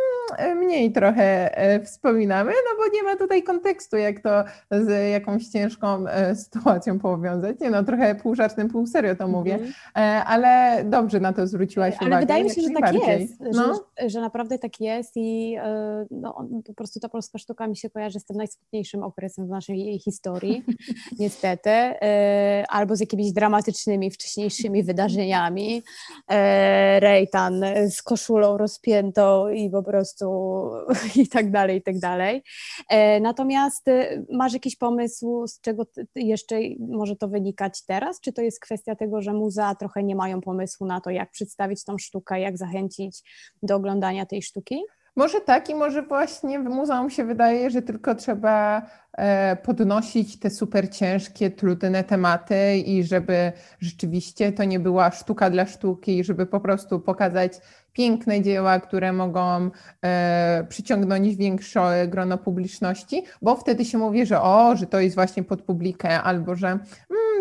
mniej trochę wspominamy, no bo nie ma tutaj kontekstu, jak to z jakąś ciężką sytuacją powiązać. Nie no, trochę pół żartem, pół serio to mówię, mm -hmm. ale dobrze na to zwróciłaś
ale
uwagę.
Ale wydaje mi się, że tak jest, no? że, że naprawdę tak jest i e, no, po prostu ta polska sztuka mi się kojarzy z tym najsmutniejszym okresem w naszej historii, [laughs] niestety, e, albo z jakimiś dramatycznymi wcześniejszymi wydarzeniami. E, Rejtan z koszulą rozpiętą i po prostu [laughs] i tak dalej, i tak dalej. Natomiast masz jakiś pomysł, z czego jeszcze może to wynikać teraz? Czy to jest kwestia tego, że muzea trochę nie mają pomysłu na to, jak przedstawić tą sztukę, jak zachęcić do oglądania tej sztuki?
Może tak i może właśnie w muzeum się wydaje, że tylko trzeba e, podnosić te super ciężkie, trudne tematy i żeby rzeczywiście to nie była sztuka dla sztuki, żeby po prostu pokazać piękne dzieła, które mogą e, przyciągnąć większe grono publiczności, bo wtedy się mówi, że o, że to jest właśnie pod publikę, albo że mm,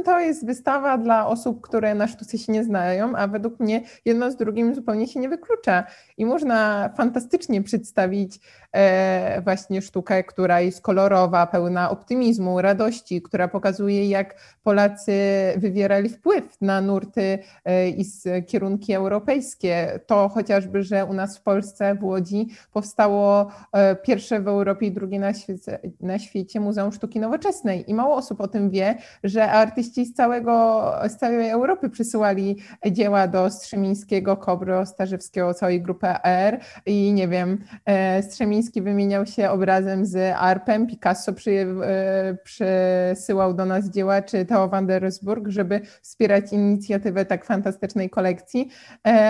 to jest wystawa dla osób, które na sztuce się nie znają, a według mnie jedno z drugim zupełnie się nie wyklucza. I można fantastycznie przedstawić e, właśnie sztukę, która jest kolorowa, pełna optymizmu, radości, która pokazuje, jak Polacy wywierali wpływ na nurty e, i kierunki europejskie. To chociażby, że u nas w Polsce, w Łodzi powstało e, pierwsze w Europie i drugie na świecie, na świecie Muzeum Sztuki Nowoczesnej. I mało osób o tym wie, że artyści z, całego, z całej Europy przysyłali dzieła do Strzemińskiego, Kobro, Starzewskiego, całej grupy R. I nie wiem, e, Strzemiński wymieniał się obrazem z Arpem, Picasso przy, e, przysyłał do nas dzieła, czy Theo van der Roosburg, żeby wspierać inicjatywę tak fantastycznej kolekcji,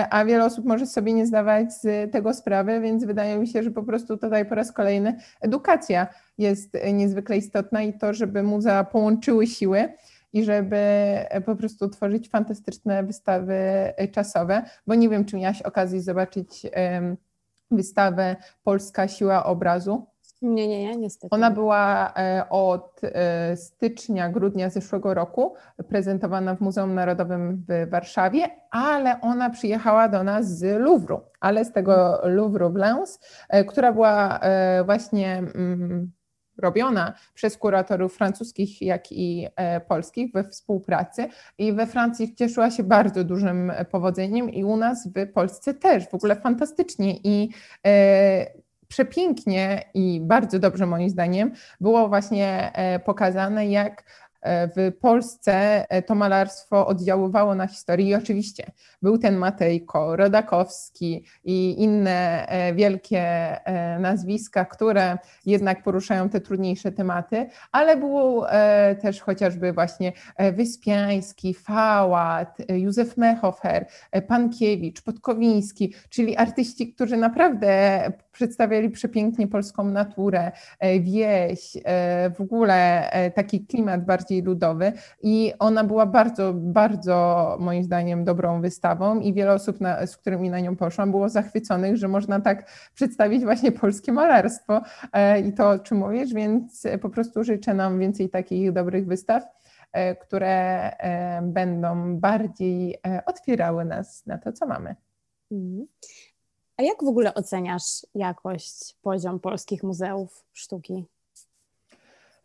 a wiele osób może sobie nie zdawać z tego sprawy, więc wydaje mi się, że po prostu tutaj po raz kolejny edukacja jest niezwykle istotna i to, żeby muzea połączyły siły i żeby po prostu tworzyć fantastyczne wystawy czasowe, bo nie wiem, czy miałaś okazję zobaczyć wystawę Polska Siła Obrazu.
Nie, nie, nie, niestety.
Ona była e, od e, stycznia, grudnia zeszłego roku prezentowana w Muzeum Narodowym w Warszawie, ale ona przyjechała do nas z Louvru, ale z tego Louvru Blanc, e, która była właśnie mm, robiona przez kuratorów francuskich, jak i polskich we współpracy. I we Francji cieszyła się bardzo dużym powodzeniem, i u nas w Polsce też, w ogóle fantastycznie. I przepięknie i bardzo dobrze moim zdaniem było właśnie e, pokazane, jak E, w Polsce e, to malarstwo oddziaływało na historię. I oczywiście był ten Matejko, Rodakowski i inne e, wielkie nazwiska, które jednak poruszają te trudniejsze tematy, ale był też chociażby właśnie Wyspiański, Fałat, Józef Mechofer, Pankiewicz, Podkowiński, czyli artyści, którzy naprawdę przedstawiali przepięknie polską naturę, wieś, w ogóle taki klimat bardziej ludowy i ona była bardzo, bardzo moim zdaniem dobrą wystawą i wiele osób, na, z którymi na nią poszłam, było zachwyconych, że można tak przedstawić właśnie polskie malarstwo e, i to, o czym mówisz, więc po prostu życzę nam więcej takich dobrych wystaw e, które e, będą bardziej otwierały nas na to, co mamy. Mhm.
A jak w ogóle oceniasz jakość, poziom polskich muzeów sztuki?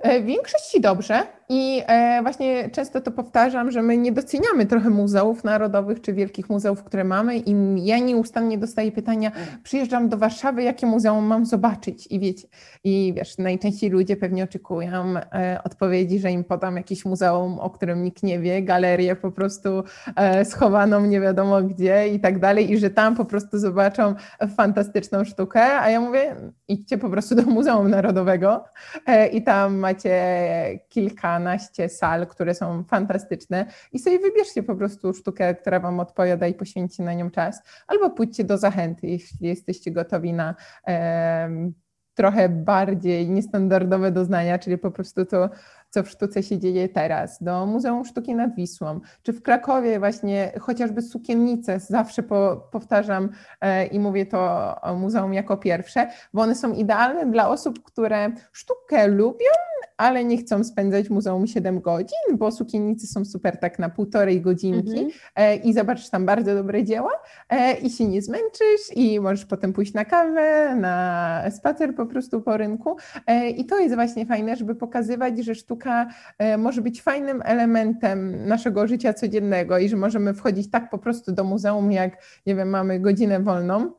W większości dobrze. I e, właśnie często to powtarzam, że my nie doceniamy trochę muzeów narodowych czy wielkich muzeów, które mamy. I ja nieustannie dostaję pytania, przyjeżdżam do Warszawy, jakie muzeum mam zobaczyć? I wiecie, i wiesz, najczęściej ludzie pewnie oczekują e, odpowiedzi, że im podam jakieś muzeum, o którym nikt nie wie, galerię po prostu e, schowaną nie wiadomo gdzie i tak dalej i że tam po prostu zobaczą fantastyczną sztukę, a ja mówię, idźcie po prostu do Muzeum Narodowego i tam macie kilkanaście sal, które są fantastyczne i sobie wybierzcie po prostu sztukę, która Wam odpowiada i poświęćcie na nią czas, albo pójdźcie do zachęty, jeśli jesteście gotowi na trochę bardziej niestandardowe doznania, czyli po prostu to co w sztuce się dzieje teraz, do Muzeum Sztuki nad Wisłą, czy w Krakowie właśnie chociażby sukiennice, zawsze po, powtarzam e, i mówię to o muzeum jako pierwsze, bo one są idealne dla osób, które sztukę lubią, ale nie chcą spędzać w muzeum 7 godzin, bo sukiennice są super tak na półtorej godzinki mm -hmm. i zobaczysz tam bardzo dobre dzieła e, i się nie zmęczysz i możesz potem pójść na kawę, na spacer po prostu po rynku e, i to jest właśnie fajne, żeby pokazywać, że sztuka może być fajnym elementem naszego życia codziennego i że możemy wchodzić tak po prostu do muzeum, jak nie wiem, mamy godzinę wolną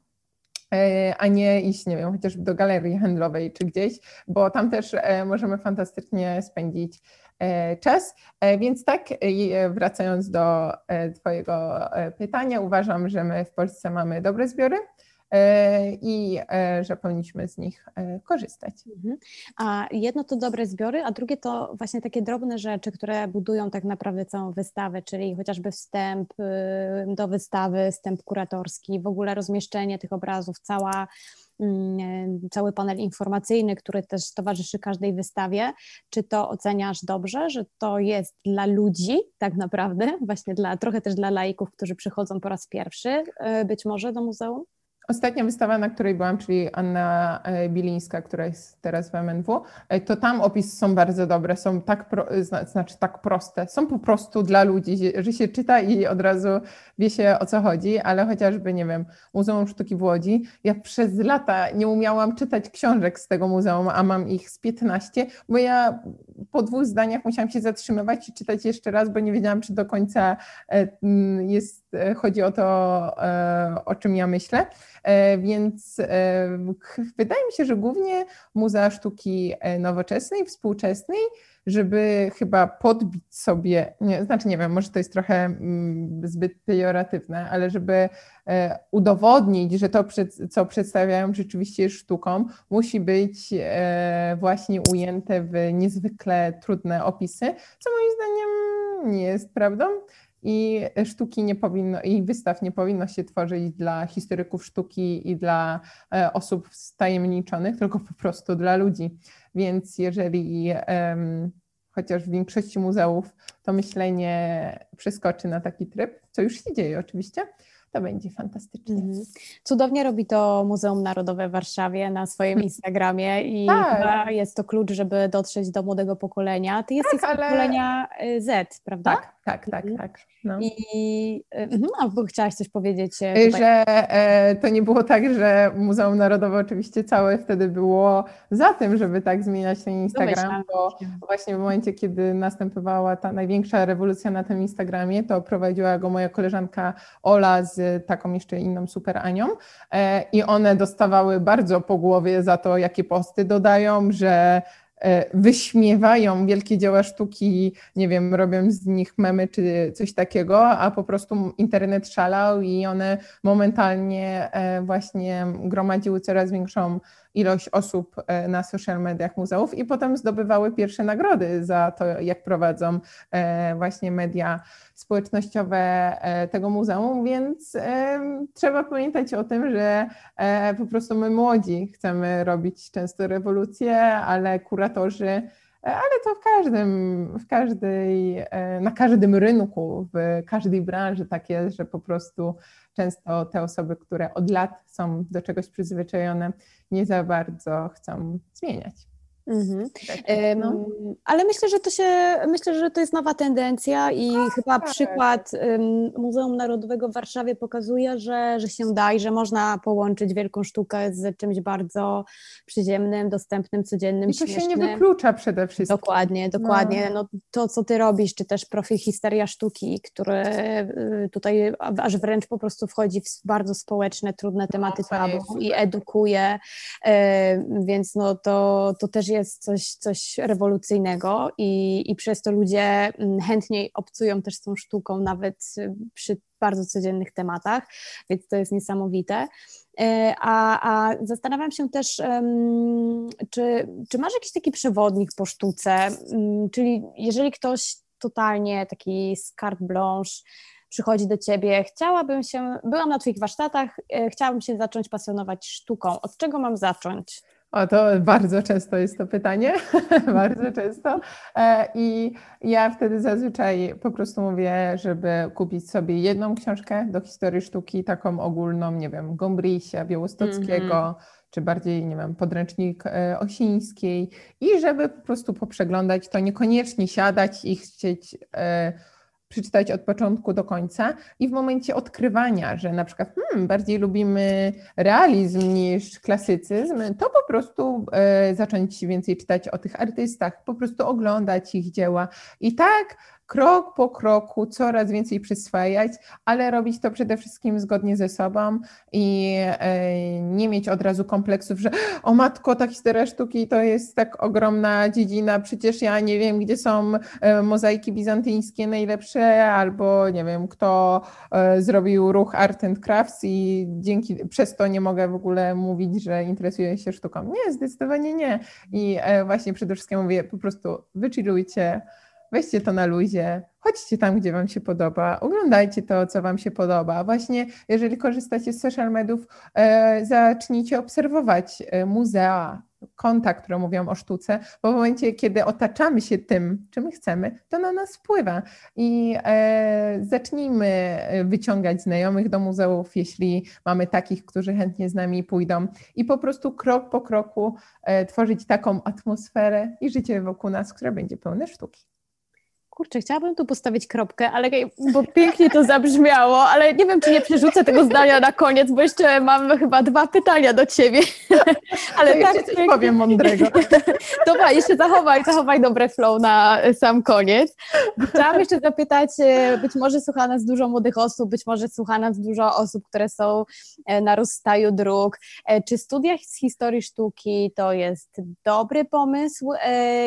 a nie iść, nie wiem, chociażby do galerii handlowej czy gdzieś, bo tam też e, możemy fantastycznie spędzić e, czas. Więc tak, wracając do Twojego pytania, uważam, że my w Polsce mamy dobre zbiory. E, i e, że powinniśmy z nich e, korzystać. Mhm.
A jedno to dobre zbiory, a drugie to właśnie takie drobne rzeczy, które budują tak naprawdę całą wystawę, czyli chociażby wstęp do wystawy, wstęp kuratorski, w ogóle rozmieszczenie tych obrazów, cała mm, cały panel informacyjny, który też towarzyszy każdej wystawie. Czy to oceniasz dobrze, że to jest dla ludzi tak naprawdę, właśnie dla, trochę też dla laików, którzy przychodzą po raz pierwszy być może do muzeum?
Ostatnia wystawa, na której byłam, czyli Anna e, Bilińska, która jest teraz w MNW, e, to tam opisy są bardzo dobre, są tak, pro, znaczy tak proste, są po prostu dla ludzi, że się czyta i od razu wie się o co chodzi, ale chociażby, nie wiem, Muzeum Sztuki w Łodzi, ja przez lata nie umiałam czytać książek z tego muzeum, a mam ich z 15, bo ja po dwóch zdaniach musiałam się zatrzymywać i czytać jeszcze raz, bo nie wiedziałam, czy do końca e, jest, chodzi o to, o czym ja myślę. E, więc e, wydaje mi się, że głównie Muzea Sztuki e, Nowoczesnej, Współczesnej, żeby chyba podbić sobie, nie, znaczy nie wiem, może to jest trochę mm, zbyt pejoratywne, ale żeby udowodnić, że to, co przedstawiają rzeczywiście jest sztuką, musi być właśnie ujęte w niezwykle trudne opisy, co moim zdaniem nie jest prawdą i sztuki nie powinno, i wystaw nie powinno się tworzyć dla historyków sztuki i dla e, osób wtajemniczonych, tylko po prostu dla ludzi. Więc jeżeli chociaż w większości muzeów to myślenie przeskoczy na taki tryb, co już się dzieje oczywiście, to będzie fantastycznie. Mhm.
Cudownie robi to Muzeum Narodowe w Warszawie na swoim Instagramie i tak. chyba jest to klucz, żeby dotrzeć do młodego pokolenia. Ty jesteś tak, z pokolenia ale... Z, prawda?
Tak, tak, tak, mhm. tak. No.
I no, bo chciałaś coś powiedzieć.
E, tutaj. Że e, to nie było tak, że Muzeum Narodowe oczywiście całe wtedy było za tym, żeby tak zmieniać ten Instagram, bo właśnie w momencie, kiedy następowała ta największa rewolucja na tym Instagramie, to prowadziła go moja koleżanka Ola z taką jeszcze inną super Anią e, i one dostawały bardzo po głowie za to, jakie posty dodają, że E, wyśmiewają wielkie dzieła sztuki, nie wiem, robią z nich memy czy coś takiego, a po prostu internet szalał i one momentalnie e, właśnie gromadziły coraz większą ilość osób e, na social mediach muzeów i potem zdobywały pierwsze nagrody za to, jak prowadzą właśnie media społecznościowe e, tego muzeum, więc e, trzeba pamiętać o tym, że e, po prostu my młodzi chcemy robić często rewolucje, ale kuratorzy ale to w każdym, w każdej, na każdym rynku, w każdej branży tak jest, że po prostu często te osoby, które od lat są do czegoś przyzwyczajone, nie za bardzo chcą zmieniać. Mhm.
Tak, no. Ale myślę, że to się, myślę, że to jest nowa tendencja i A, chyba tak. przykład Muzeum Narodowego w Warszawie pokazuje, że, że się da i że można połączyć wielką sztukę z czymś bardzo przyziemnym, dostępnym, codziennym,
I to
śmiesznym.
się nie wyklucza przede wszystkim.
Dokładnie, dokładnie. No. no. to, co ty robisz, czy też profil Historia Sztuki, który tutaj aż wręcz po prostu wchodzi w bardzo społeczne, trudne no, tematy no, tabu i edukuje, więc no to, to też jest jest coś, coś rewolucyjnego i, i przez to ludzie mm, chętniej obcują też z tą sztuką, nawet y, przy bardzo codziennych tematach, więc to jest niesamowite. E, a, a zastanawiam się też, czy, czy masz jakiś taki przewodnik po sztuce, mm, czyli jeżeli ktoś totalnie taki carte blanche, przychodzi do ciebie, chciałabym się, byłam na Twoich warsztatach, e, chciałabym się zacząć pasjonować sztuką. Od czego mam zacząć?
O, to bardzo często jest to pytanie, [laughs] bardzo często. E, I ja wtedy zazwyczaj po prostu mówię, żeby kupić sobie jedną książkę do historii sztuki, taką ogólną, nie wiem, Gombrisia, Białostockiego, mm -hmm. czy bardziej, nie wiem, podręcznik e, Osińskiej i żeby po prostu poprzeglądać to, niekoniecznie siadać i chcieć e, przeczytać od początku do końca i w momencie odkrywania, że na przykład hmm, bardziej lubimy realizm niż klasycyzm, to po prostu e, zacząć więcej czytać o tych artystach, po prostu oglądać ich dzieła. I tak krok po kroku coraz więcej przyswajać, ale robić to przede wszystkim zgodnie ze sobą i e, nie mieć od razu kompleksów, że o matko, ta historia sztuki to jest tak ogromna dziedzina, przecież ja nie wiem, gdzie są e, mozaiki bizantyjskie najlepsze, albo nie wiem, kto e, zrobił ruch Art and Crafts i dzięki, przez to nie mogę w ogóle mówić, że interesuję się sztuką. Nie, zdecydowanie nie. I właśnie przede wszystkim mówię, po prostu wychillujcie, weźcie to na luzie, chodźcie tam, gdzie Wam się podoba, oglądajcie to, co Wam się podoba. Właśnie, jeżeli korzystacie z social mediów, e, zacznijcie obserwować e, muzea, konta, które mówią o sztuce, bo w momencie, kiedy otaczamy się tym, czym chcemy, to na nas wpływa. I e, zacznijmy e, wyciągać znajomych do muzeów, jeśli mamy takich, którzy chętnie z nami pójdą, i po prostu krok po kroku e, tworzyć taką atmosferę i życie wokół nas, które będzie pełne sztuki
kurczę, chciałabym tu postawić kropkę, ale bo pięknie to zabrzmiało, ale nie wiem, czy nie przerzucę tego zdania na koniec, bo jeszcze mam chyba dwa pytania do ciebie. [laughs]
ale to tak coś powiem mądrego. [laughs]
Dobra, jeszcze zachowaj, zachowaj dobre flow na sam koniec. Chciałam jeszcze zapytać, e, być może słucha nas dużo młodych osób, być może słucha nas dużo osób, które są e, na rozstaju dróg. E, czy studia z historii sztuki to jest dobry pomysł,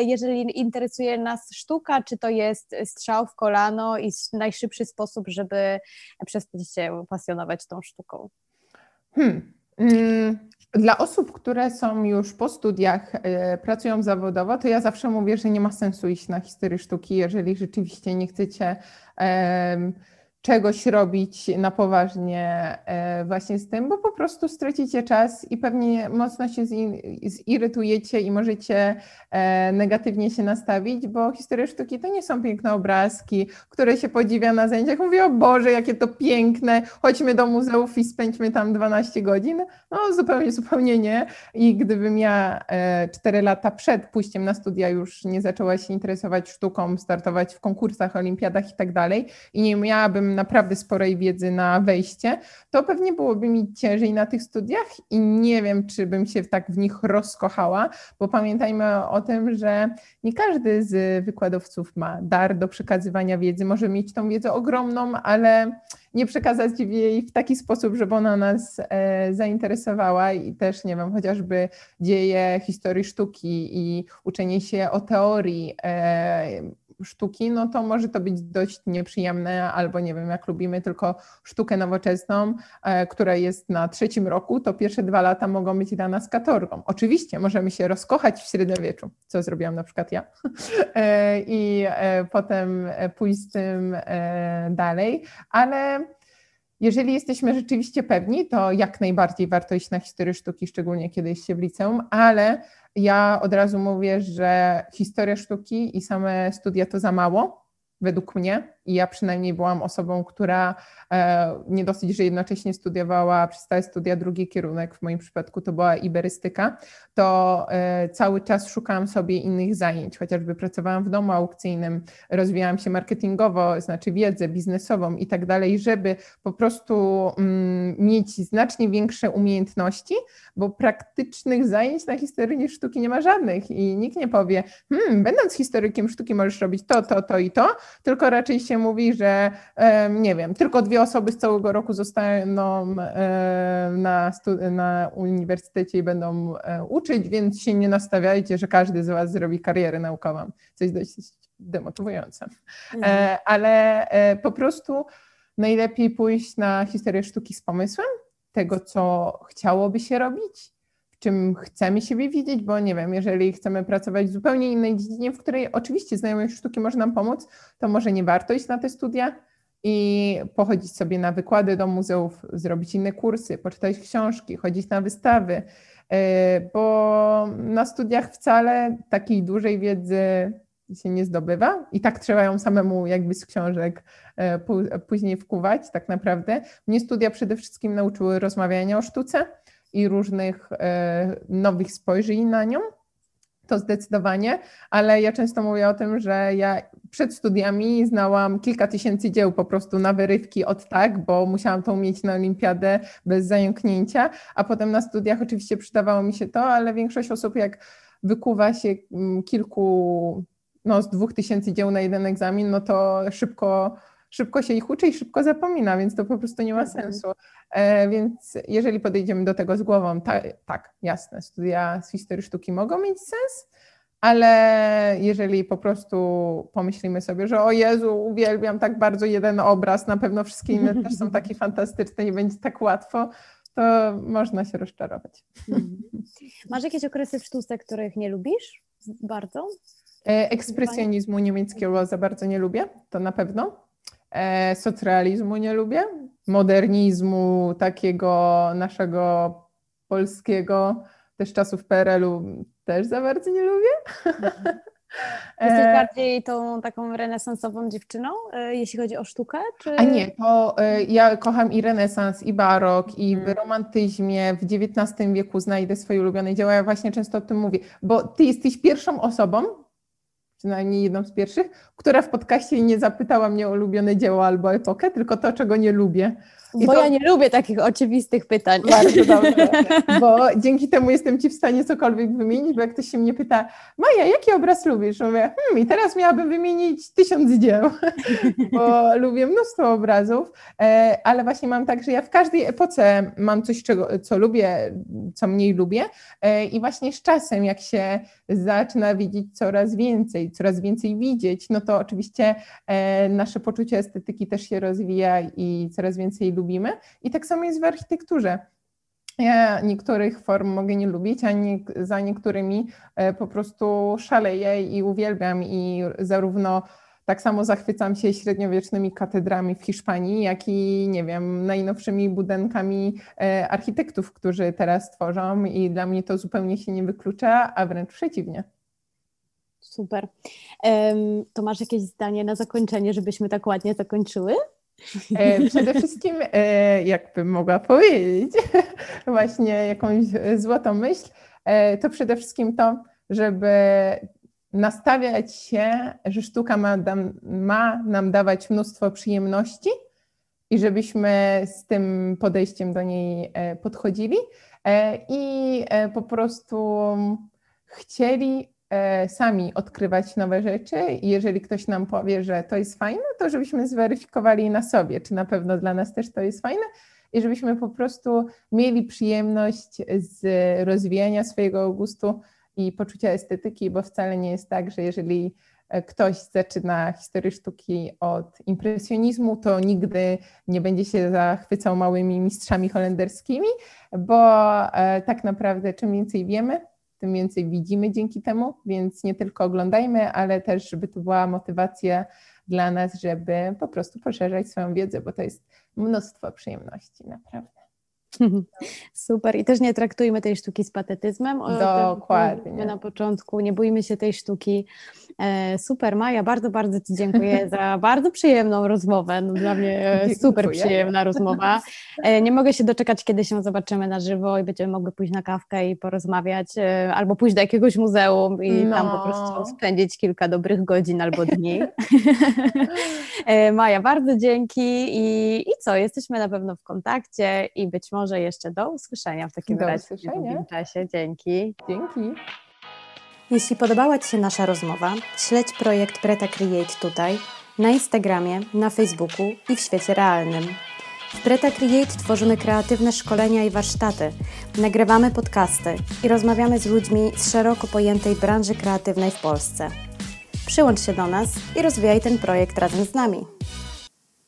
jeżeli interesuje nas sztuka, czy to jest jest strzał w kolano i najszybszy sposób, żeby przestać się pasjonować tą sztuką?
Hmm. Mm, dla osób, które są już po studiach, e, pracują zawodowo, to ja zawsze mówię, że nie ma sensu iść na historię sztuki, jeżeli rzeczywiście nie chcecie czegoś robić na poważnie e, właśnie z tym, bo po prostu stracicie czas i pewnie mocno się zirytujecie i możecie e, negatywnie się nastawić, bo historie sztuki to nie są piękne obrazki, które się podziwia na zajęciach. Mówię, o Boże, jakie to piękne, chodźmy do muzeów i spędźmy tam 12 godzin. No zupełnie, zupełnie nie. I gdybym ja 4 e, lata przed pójściem na studia już nie zaczęła się interesować sztuką, startować w konkursach, olimpiadach i tak dalej i nie miałabym naprawdę sporej wiedzy na wejście, to pewnie byłoby mi ciężej na tych studiach i nie wiem, czy bym się tak w nich rozkochała, bo pamiętajmy o tym, że nie każdy z wykładowców ma dar do przekazywania wiedzy, może mieć tą wiedzę ogromną, ale nie przekazać jej w taki sposób, żeby ona nas e, zainteresowała i też, nie wiem, chociażby dzieje historii sztuki i uczenie się o teorii e, sztuki, no to może to być dość nieprzyjemne, albo nie wiem, jak lubimy tylko sztukę nowoczesną, e, która jest na trzecim roku, to pierwsze dwa lata mogą być dla nas katorgą. Oczywiście możemy się rozkochać w średniowieczu, co zrobiłam na przykład ja, [laughs] e, i e, potem pójść z tym dalej, ale jeżeli jesteśmy rzeczywiście pewni, to jak najbardziej warto iść na historię sztuki, szczególnie kiedy jest się w liceum, ale ja od razu mówię, że historia sztuki i same studia to za mało, według mnie i ja przynajmniej byłam osobą, która e, nie dosyć, że jednocześnie studiowała przez całe studia drugi kierunek, w moim przypadku to była iberystyka, to e, cały czas szukałam sobie innych zajęć, chociażby pracowałam w domu aukcyjnym, rozwijałam się marketingowo, znaczy wiedzę biznesową i tak dalej, żeby po prostu mm, mieć znacznie większe umiejętności, bo praktycznych zajęć na historii sztuki nie ma żadnych. I nikt nie powie, hmm, będąc historykiem sztuki możesz robić to, to, to i to, tylko raczej się mówi, że nie wiem, tylko dwie osoby z całego roku zostaną na, na uniwersytecie i będą e, uczyć, więc się nie nastawiajcie, że każdy z Was zrobi karierę naukową. Coś dość demotywujące. Mhm. Ale e, po prostu najlepiej pójść na historię sztuki z pomysłem tego, co chciałoby się robić, czym chcemy siebie widzieć, bo nie wiem, jeżeli chcemy pracować w zupełnie innej dziedzinie, w której oczywiście znajomość sztuki może nam pomóc, to może nie warto iść na te studia. i pochodzić sobie na wykłady do muzeów, zrobić inne kursy, poczytać książki, chodzić na wystawy, e, bo na studiach wcale takiej dużej wiedzy się nie zdobywa i tak trzeba ją samemu jakby z książek e, później wkuwać tak naprawdę. Mnie studia przede wszystkim nauczyły rozmawiania o sztuce i różnych e, nowych spojrzeń na nią? To zdecydowanie, ale ja często mówię o tym, że ja przed studiami znałam kilka tysięcy dzieł po prostu na wyrywki od tak, bo musiałam to umieć na olimpiadę bez zająknięcia, a potem na studiach oczywiście przydawało mi się to, ale większość osób jak wykuwa się mm, kilku, no z dwóch tysięcy dzieł na jeden egzamin, no to szybko szybko się ich uczy i szybko zapomina, więc to po prostu nie ma mhm. sensu. E, więc jeżeli podejdziemy do tego z głową, ta, tak, jasne, studia z historii sztuki mogą mieć sens, ale jeżeli po prostu pomyślimy sobie, że o Jezu, uwielbiam tak bardzo jeden obraz, na pewno wszystkie inne też są takie [laughs] fantastyczne i będzie tak łatwo, to można się rozczarować. Mhm.
Masz jakieś okresy w sztuce, których nie lubisz bardzo?
E, ekspresjonizmu niemieckiego za bardzo nie lubię, to na pewno. E, socrealizmu nie lubię, modernizmu takiego naszego polskiego, też czasów PRL-u też za bardzo nie lubię. [laughs]
Jesteś e, bardziej tą taką renesansową dziewczyną, e, jeśli chodzi o sztukę? Czy...
A nie, to ja kocham i renesans, i barok, i w hmm. romantyzmie w XIX wieku znajdę swoje ulubione dzieła. Ja właśnie często o tym mówię, bo ty jesteś pierwszą osobą, przynajmniej jedną z pierwszych, która w podcaście nie zapytała mnie o ulubione dzieło albo epokę, tylko to, czego nie lubię.
I bo to... ja nie lubię takich oczywistych pytań.
Bardzo dobrze, [laughs] bo dzięki temu jestem Ci w stanie cokolwiek wymienić, bo jak ktoś się mnie pyta, Maja, jaki obraz lubisz? Mówię, hmm, i teraz miałabym wymienić tysiąc dzieł, [laughs] bo lubię mnóstwo obrazów, e, ale właśnie mam tak, że ja w każdej epoce mam coś, czego, co lubię, co mniej lubię e, i właśnie z czasem, jak się zaczyna widzieć coraz więcej, coraz więcej widzieć, no to oczywiście e, nasze poczucie estetyki też się rozwija i coraz więcej lubimy lubimy. I tak samo jest w architekturze. Ja niektórych form mogę nie lubić, a nie, za niektórymi e, po prostu szaleję i uwielbiam i zarówno tak samo zachwycam się średniowiecznymi katedrami w Hiszpanii, jak i, nie wiem, najnowszymi budynkami e, architektów, którzy teraz tworzą i dla mnie to zupełnie się nie wyklucza, a wręcz przeciwnie.
Super. To masz jakieś zdanie na zakończenie, żebyśmy tak ładnie zakończyły?
E, przede wszystkim, e, jakbym mogła powiedzieć, [laughs] właśnie jakąś złotą myśl, e, to przede wszystkim to, żeby nastawiać się, że sztuka ma, ma nam dawać mnóstwo przyjemności i żebyśmy z tym podejściem do niej podchodzili i po prostu chcieli sami odkrywać nowe rzeczy i jeżeli ktoś nam powie, że to jest fajne, to żebyśmy zweryfikowali na sobie, czy na pewno dla nas też to jest fajne i żebyśmy po prostu mieli przyjemność z rozwijania swojego gustu i poczucia estetyki, bo wcale nie jest tak, że jeżeli e, ktoś zaczyna historię sztuki od impresjonizmu, to nigdy nie będzie się zachwycał małymi mistrzami holenderskimi, bo e, tak naprawdę czym więcej wiemy, tym więcej widzimy dzięki temu, więc nie tylko oglądajmy, ale też, żeby to była motywacja dla nas, żeby po prostu poszerzać swoją wiedzę, bo to jest mnóstwo przyjemności, naprawdę.
Super. I też nie traktujmy tej sztuki z patetyzmem.
Dokładnie.
My na początku nie bójmy się tej sztuki. E, super, Maja, bardzo, bardzo Ci dziękuję za [laughs] bardzo przyjemną rozmowę. No, dla mnie e, super przyjemna rozmowa. E, nie mogę się doczekać, kiedy się zobaczymy na żywo i będziemy mogły pójść na kawkę i porozmawiać, albo pójść do jakiegoś muzeum i no. tam po prostu spędzić kilka dobrych godzin albo dni. [laughs] Maja, bardzo dzięki i, i co, jesteśmy na pewno w kontakcie i być może jeszcze do usłyszenia w takim
do
razie
usłyszenia.
w czasie. Dzięki.
Dzięki.
Jeśli podobała Ci się nasza rozmowa, śledź projekt Preta Create tutaj, na Instagramie, na Facebooku i w świecie realnym. W Preta Create tworzymy kreatywne szkolenia i warsztaty, nagrywamy podcasty i rozmawiamy z ludźmi z szeroko pojętej branży kreatywnej w Polsce. Przyłącz się do nas i rozwijaj ten projekt razem z nami.